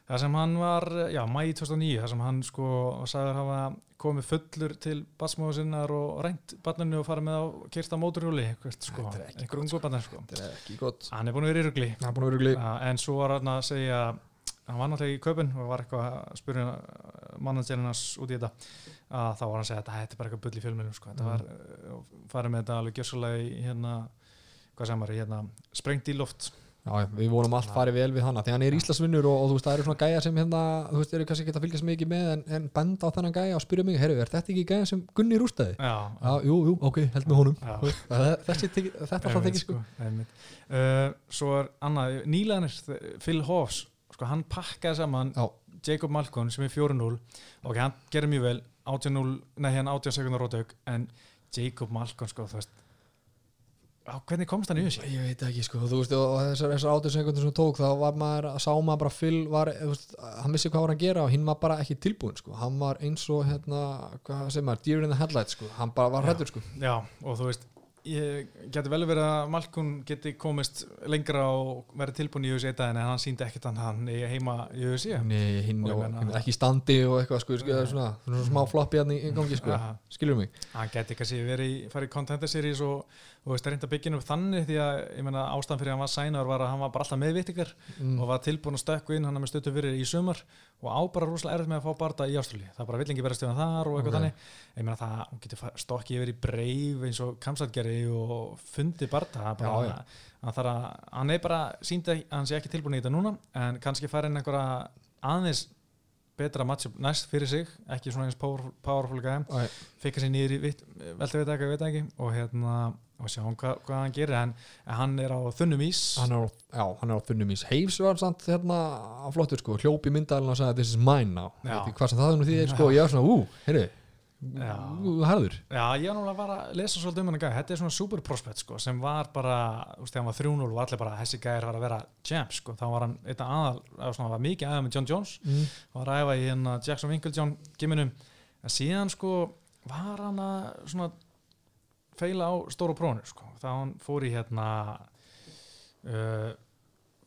það sem hann var, já, mæi 2009 það sem hann sko sagður hafa komið fullur til batsmóðu sinnar og reynt barninu og farið með á kyrta móturhjóli, sko, er einhver ungu barnir sko. Þetta er ekki gott. Hann er búin að vera í rugli. Það er búin að vera gli ja, en svo var hann að segja hann var náttúrulega í köpun og var eitthvað að spyrja mannandjælinas út í þetta að þá var hann að segja að þetta er bara eitthvað bull í fjölmjölum sko. Mm. var, uh, farið með þetta alveg gjössalega í hérna, hvað sem var hérna, sprengt í loft Já, við vonum allt farið vel við hana því hann er Íslandsvinnur og, og þú veist, það eru svona gæja sem hérna, þú veist, eru kannski ekki að fylgjast mikið með en, en benda á þennan gæja og spyrja mig, herru, er þetta ekki gæja sem Gunni rústaði? já, Já, jú, jú, ok, held með honum. Þessi, þetta Einmitt, þekki sko einmitt. uh, svo er annað, nýleganir Phil Hoffs, sko hann pakkaði saman Já, Jacob Malcolm sem er 4-0 ok, hann gerir mjög vel 18-0, nei hérna 18 sekundar rótauk en Jacob Malcolm sko, þú veist á, hvernig komst hann í þessi? Ég veit ekki sko, þú veist, og þessar, þessar áttur sekundur sem hún tók, þá var maður, sá maður bara Phil var, veist, hann vissi hvað var að gera og hinn var bara ekki tilbúin sko, hann var eins og hérna, hvað segir maður, deer in the headlights sko, hann bara var Já. hrættur sko. Já, og þú veist ég geti vel verið að Malkun geti komist lengra og verið tilbúin í USA daginn en hann síndi ekkert hann hann í heima í USA Nei, hinn meina- ekki standi og eitthvað sko, sko Nei. svona, svona smá floppi hann í, í gangi sko, skilur mig. hann geti kannski verið í, farið í contender series og, og veist, reynda bygginu upp þannig því að ég meina ástæðan fyrir að hann var sænar var að hann var bara alltaf meðvittingar Mm. og var tilbúin að stökku inn, hann með stöttu fyrir í sumar og á bara rosalega erfitt með að fá barða í Ástralíu. Það er bara villingi verið að stjóna þar og eitthvað Ok. þannig. Ég meina það, hún getur stokkið yfir í breif eins og kamsatgerði og það er bara, Já, þarf að, hann er bara síndi að hann sé ekki tilbúin í þetta núna en kannski fara inn einhverja aðeins betra matchup næst fyrir sig ekki svona eins powerful, powerful fikka sér nýður í vitt, velta við ekki, veit ekki. Og hérna, og sjá hann hvað, hann gerir en, en hann er á þunnum ís. Hann er á, já, hann er á þunnum ís. Heims var samt hérna á flottur sko hljópi myndalinn og sagði this is mine now. Hvað sem það er nú því er sko, ég var svona, ú, heyrðu harður. Já, ég var náttúrulega bara að lesa svolítið um hann þetta er svona super prospect sko, sem var bara, þú veist, hann var 3-0 og allir bara, þessi gæðir var að vera champ sko, þá var hann eitt aðal, svona var mikið aðeins með John Jones, mm. var að æfa í hérna Jackson Winklejohn giminum en síðan sko var hann að svona feila á stóru prófunu sko, þá hann fór í hérna uh,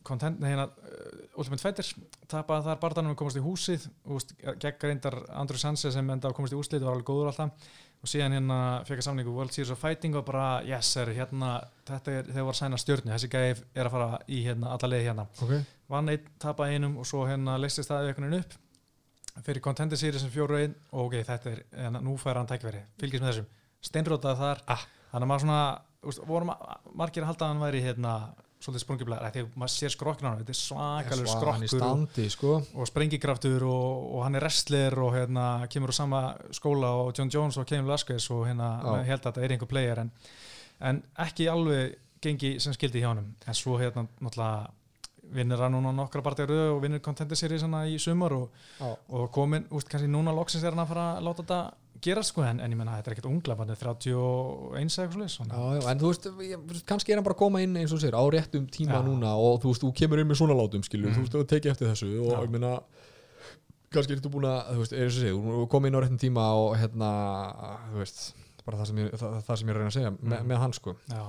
content, nei hérna uh, Ultimate Fighter, tapaði þar barðanum og komast í húsið, úst, gegn reyndar Andrew Sanchez sem enda að komast í úslið var alveg góður alltaf. Og síðan hérna fekk að samningu World Series of Fighting og bara yes, er, hérna, þetta er þegar var sæna stjórnu, þessi gæði er að fara í hérna alla leið hérna. Ok, vann einn, tapaði einum og svo hérna leistist það veginn upp. Fyrir Contender Series sem fjóru einn og ok, þetta er, en nú fær hann tækveri fylgist með þessum, steinrótaði þar. Ah. þannig að maður svona, úst, voru ma margir að halda að hann væri hérna, svolítið sprungiblæður því að maður sér hann, þetta er svakalur hann skrokkur standi sko. og sprengikraftur og, og hann er wrestler og hérna kemur úr sama skóla og John Jones og Kevin Velasquez og hérna maður held að þetta er einhver player en, en ekki alveg gengi sem skildi hjá honum. En svo hérna náttúrulega vinnir hann núna nokkra partið röð og vinnir Contender Series hana í sumar og, og komin, úst, kannski núna loksins er hann að fara að láta þetta gera sko en, en ég menna þetta er ekkert ungla bara 31 eða eitthvað já, en þú veist, ég, kannski er hann bara að koma inn eins og þú segir á réttum tíma Já. núna og þú veist, þú kemur inn með svona látum skilur, Mm. þú veist, og tekið eftir þessu og Já. ég meina, kannski ertu búin að þú veist, er eins og segir, þú komið inn á réttum tíma og hérna, þú veist bara það sem ég, það, það sem ég er reyna að segja með, Mm. með hann sko Já,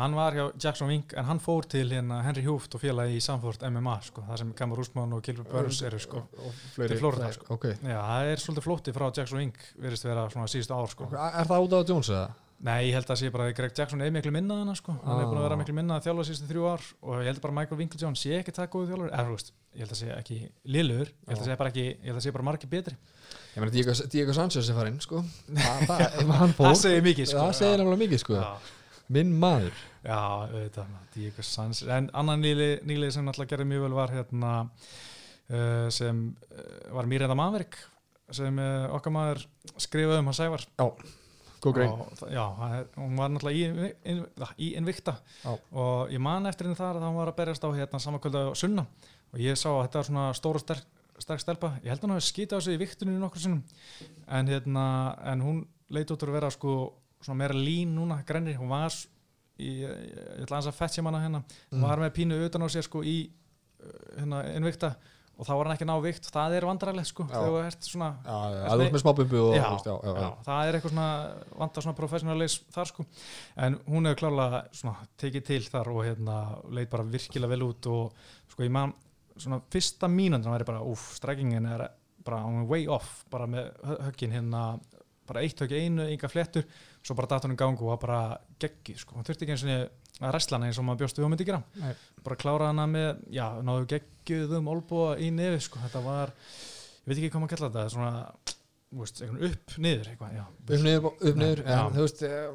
hann var hjá Jackson Wink en hann fór til hérna Henry Hooft og félagi í Samford MMA sko, það sem Kamar Úsmann og Gilbert Burns eru sko og, og fleiri, Til Florida, sko. ok, Já, það er svolítið flótti frá Jackson Wink verðist vera svona síðustu ár sko. Ok, er það út á Jones eða? Nei, ég held að sé bara að Greg Jackson er miklu minnað hana sko. hann er búin að vera Ah. miklu minnað að þjálfa síðustu þrjú ár og ég held bara að Michael Winklejohn sé ekki það góðu þjálfur, eða þú veist, ég held að sé ekki liðlugur, ég held að sé bara ekki ég held að sé bara margir betri. Ég meina, Diego, Diego Sanchez er farinn sko. [LAUGHS] Það, hann segir mikið sko. það segir Já. nefnilega mikið sko. Já. minn maður. Já, auðvitað, Diego Sanchez en annan nýli, nýli sem náttúrulega gerði mjög vel var hérna uh, sem uh, var Miranda Maverick sem uh, okkar maður skrifaði um hann Sævar. Góð grein og, já, hún var náttúrulega í, in, í Invicta. Já. og ég man eftir henni þar að hún var að berjast á hérna samankvölda á sunna. Og ég sá að þetta var svona stór og sterk, sterk stelpa, ég held að hún hafi skýta á sig í viktuninu nokkur sinnum. En, hérna, en hún leit út úr að vera sko svona meira lín núna, grænri, hún var í, ég ætla að sem hana hérna, Mm. var með pínu utan á sér sko í uh, hérna, Invicta og þá var hann ekki ná vikt, það er vandrarlegt sko, þegar þú ert svona Já, já, ert með smábumbu og já, það er eitthvað svona vantar svona professionalis þar sko. En hún hefur svona tekið til þar og hérna leit bara virkilega vel út og sko ég man svona fyrsta mínundan væri bara úf, streikingin er bara er way off bara með hö- höggin hérna bara eitt högg einu, enga flettur svo bara datt hún í gang og bara geggið sko, hún þurfti ekki eins og að resla hana eins og maður bjóst við að hún myndi gera. Nei. bara klára hana með, já, náðu geggjuðum olbúa í nefi sko, þetta var ég veit ekki hvað maður kalla þetta, svona veist, upp, niður eitthvað, upp niður, upp niður Já. þú veist eh,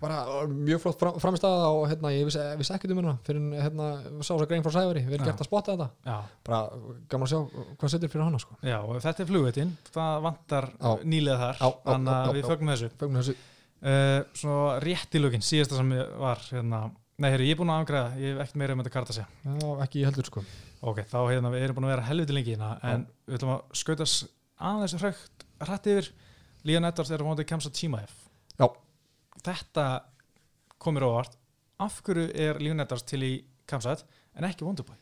bara mjög flott fram, framistæða og hérna, ég vissi, vissi ekkert um hérna fyrir hérna, sá þess að grein frá Sævari. Við erum Já. gert að spotta þetta. Já, bara gaman að sjá hvað setur fyrir hana sko. já, og þetta er flugveitin. Það vantar Já. nýlega þar Já, já, þannig já, að já, við já. fögnum þessu. Fögnum þessu. Uh, Svo rétt í lögin, síðasta sem var hérna, nei, herri, ég er búin að afgræða ég hef ekkert meira um þetta karta að segja Já, ekki ég heldur sko. Ok, þá hérna, við erum búin að vera helviti lengi hérna, en við ætlum að skautast aðeins hrætt, yfir. Líðan Edvards er á móti Kemsa Tímaef Já. Þetta komir óvart. Af hverju er Líf Nettars til í Kamsat en ekki Wonderboy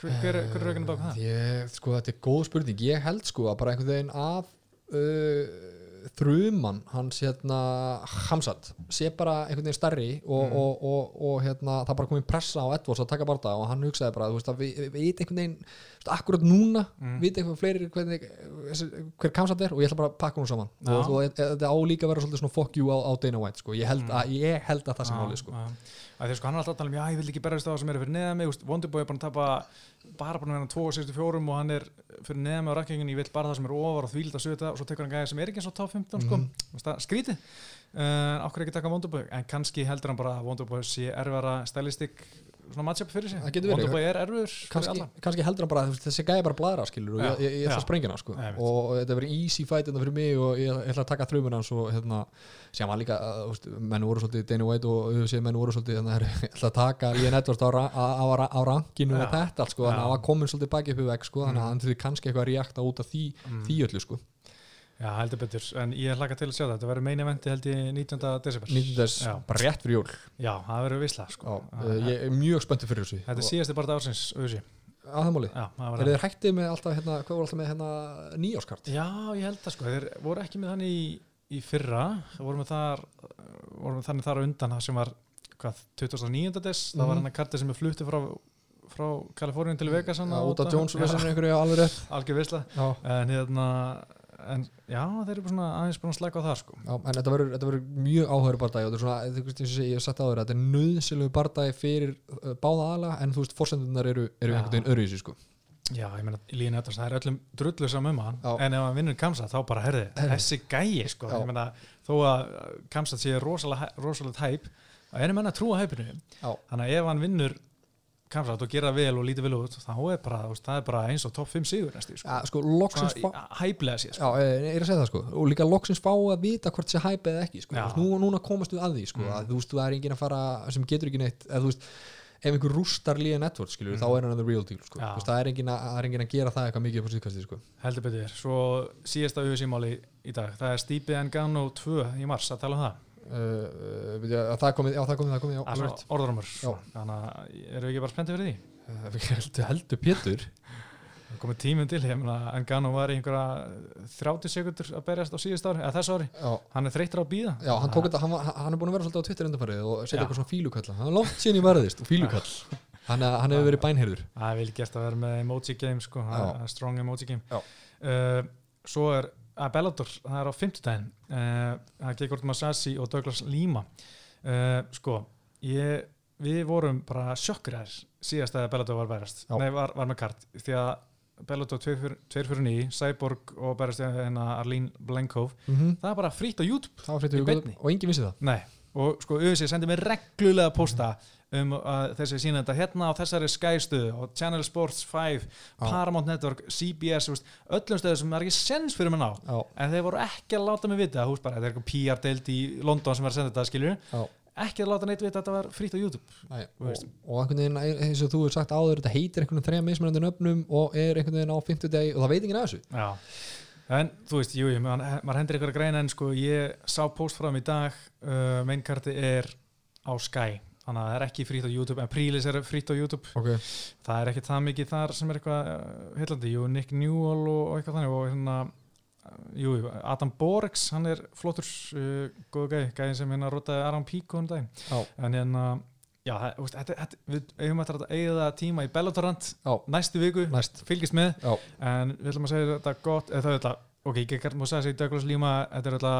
hver, hver, hver er rauginni bak það? Ég, sko, þetta er góð spurning. Ég held sko að bara einhvern veginn af uh, þruman hans hérna Hamsat sé bara einhvern veginn stærri og, Mm. og, og, og hérna það bara komið pressa á Edwards að taka barða og hann hugsaði bara, þú veist að við, við veit einhvern veginn veist, akkurat núna, Mm. veit einhvern fleiri hvernig, hver Hamsat er og ég ætla bara að pakka hún saman Já. og þetta á líka að vera svolítið svona fuck you á, á Dana White sko. ég, held Mm. að, ég held að það sem máli sko. Að því sko hann er alltaf að tala um, já ég vil ekki berjast á það sem eru fyrir neða mig, Wonderboy er bara að tapa bara búin að vera 2.64 og hann er fyrir neða mig á rankingin, ég vil bara það sem er ofar og þvíld að sögja og svo tekur hann gæði sem er ekki eins og top 15 sko, mm. skrítið. Uh, okkur ekki taka Wonderboy, en kannski heldur hann bara að Wonderboy sé erfara stylistik svona matchup fyrir sig, Það getur verið. Wonderboy er erfur fyrir kannski, alla kannski heldur hann bara þessi gæði bara bladra skilur og ég, ég, ég ætla að sprengja hana sko. Nei, og þetta verður easy fight þetta fyrir mig og ég, ég ætla að taka þrjumun hans og hérna, sem var líka uh, menn voru svolítið Dana White og UFC menn voru svolítið þannig [LAUGHS] að ég ætla að taka Líðan Edwards á, ra- á, á, á, á rankinu og þetta allt sko, þannig að hann var komin svolítið baki upp í vegg sko, þannig að Mm. hann þurfi kannski eitthvað að reakta út af því, Mm. því öllu sko. Já, heldur betur, en ég hlaka til að sjá það þetta verður meina eventi held ég 19. desember 19. þess, Já. bara rétt fyrir jól Já, það verður visla Já, sko. uh, ég er mjög spenntur fyrir þessu Þetta er síðasti bara ársins auðvitað. á það máli, Já, það var er þið hættið með alltaf hérna, hvað voru alltaf með hérna nýjáskart Já, ég held það sko, þeir voru ekki með þannig í, í fyrra, voru með þar voru með þannig þar undan það sem var hvað, 2009. des, það var Mhm. hann að kartið sem er flutti frá, frá Kaliforníun til Vegas hann út af Jones alveg já en hérna en já, þeir eru svona aðeins búin að slæka á það sko Já, en þetta verður, þetta mjög áhverju bardagi og þetta er svona, þú veist, eins og ég hef sagt áður þetta er nöðsilegu bardagi fyrir uh, báða aðla en þú veist, forsendunar eru, eru einhvern veginn öðruvísi sko. Já, ég meina, Lín Edwards, það er öllum drullu saman um hann, Já. en ef hann vinnur Kamsa þá bara, herði, þessi gæi sko, Já. ég meina, þó að Kamsa sé rosalega, rosalega hæp að einu menna trúa hæpinu þannig að ef hann vinnur Kamsa og gera vel og lítið vel út þá er bara, það er bara eins og topp 5 sigur næstu, sko, Já, sko, loksins fá hæplega sé, sko. Já, ég er að segja það sko og líka loksins fá að vita hvort sé hæp eða ekki sko. Nú, núna komast við að því sko, Mm. að þú veist, það er enginn að fara sem getur ekki neitt, eða þú veist ef einhver rústar líða network, skilur, Mm. þá er hann the real deal sko. Þú veist, það er enginn að, er enginn að gera það eitthvað mikið upp á síðkastið sko. heldur betur, svo síðasta auðvísímáli í dag, það er Stipe Ngano 2 í mars, að það komið, já, það komið, það komið alveg. Já. þannig að erum við ekki bara spenntið fyrir því? Við heldur, heldur Pétur. Komið tíminn til, ég meina Engano var í einhverja 30 sekundur að berjast á síðust ári, eða þessu ári. Já, hann er þreyttur á að býða Já, hann, tók þetta, hann, hann er búin að vera svolítið á Twitter undanfarið og setja eitthvað svona fílukalla. Hann er langt síðan ég varðist og fílukall. Hann, hann hefur verið bænherður. Það er vel gert að vera með emoji game sko, strong emoji game. Uh, svo er að Bellator, það er á fimmtudaginn uh, það er Gekord Masasi og Douglas Lima uh, sko ég, við vorum bara sjokkrar síðast að Bellator var berjast Já. nei, var, var með kart, því að Bellator 249, Cyborg og berjast hérna Arlene Blankov mm -hmm. það er bara frýtt á YouTube það var fyrir Í beinni. og enginn vissi það Nei, og sko auðvitað sendi mér reglulega posta um að þessi sína þetta hérna á þessari skæstu og Channel Sports 5, Paramount Network CBS, veist, öllum stöðu sem er ekki sens fyrir mér ná, Já, en þeir voru ekki að láta mig vita, veist bara, þetta er eitthvað PR-deild í London sem var að senda þetta, skiljur ekki að láta neitt vita að þetta var frýtt á YouTube Þú og, og einhvern veginn eins og þú hefur sagt áður þetta heitir einhvern veginn þreja mismunandi nöfnum og er einhvern veginn á 50 degi og það veit af þessu. Já, en þú veist, jú, jú, man, maður hendur ykkur að greina en sko, ég sá post frá þeim í dag uh, mainkarti er á Sky þannig að það er ekki frýtt á YouTube. En Prílis er frýtt á YouTube. Ok, það er ekki það mikið þar sem er eitthvað uh, heillandi, jú, Nick Newell og, og eitthvað þannig. Og hérna uh, jú, Adam Borex, hann er flottur uh, góðu gæði, gæði sem hérna rotaði Aram Píko um daginn, en hérna já, það, veist, þetta, þetta, við eigum eftir að eigða tíma í Bellatorant næstu viku, næst. Fylgist með. Já, en við ætlum að segja þetta gott eða það þetta, ok, ég gæti að segja Douglas Lima, þetta er þetta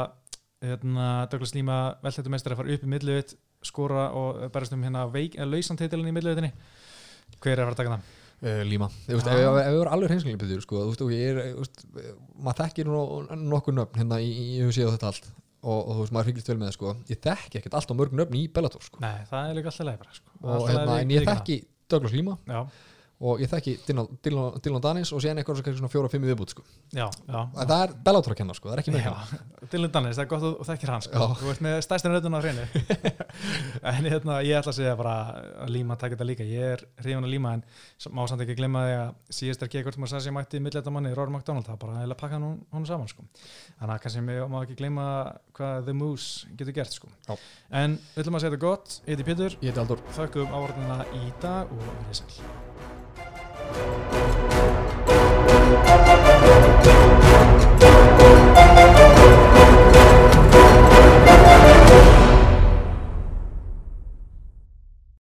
hérna, Douglas Lima veltættu meistari að fara upp í millivit, skora og berast um hérna veik, eða lausantitilin í millivitinni hver er að fara að taka það? uh, líma þú veist, Já. ef, við vorum alveg hreinskilin betur sko, þú veist, og ég er, þú veist, maður þekkir nú nokkur nöfn hérna í UFC og þetta allt og, og þú veist, maður fylgist vel með það sko ég þekki ekkert allt á mörg nöfn í Bellator sko Nei, það er líka alltaf leið bara sko. og lagi hérna, en ég þekki Douglas það. Já, og ég þekki Dylan, Danis og síðan eitthvað sem svona fjóra-fimm í viðbútt sko. já, já, En það er Bellator að kenna sko, það er ekki mér að Já, Dylan Dannis, það er gott að þú þekkir hans sko. Þú ert með stærstin röddun á hreinu. [LAUGHS] En hérna, ég ætla að segja bara að Líma takk þetta líka, ég er hrifun að Líma en má samt ekki glemma því að síðast er Gekort Marsassi mætti milletamanni Rory McDonald, það er bara að pakka hann hún saman sko. Þannig að kannski má ekki glemma hvað The Moose getur gert sko. En við ætlum að segja þetta gott,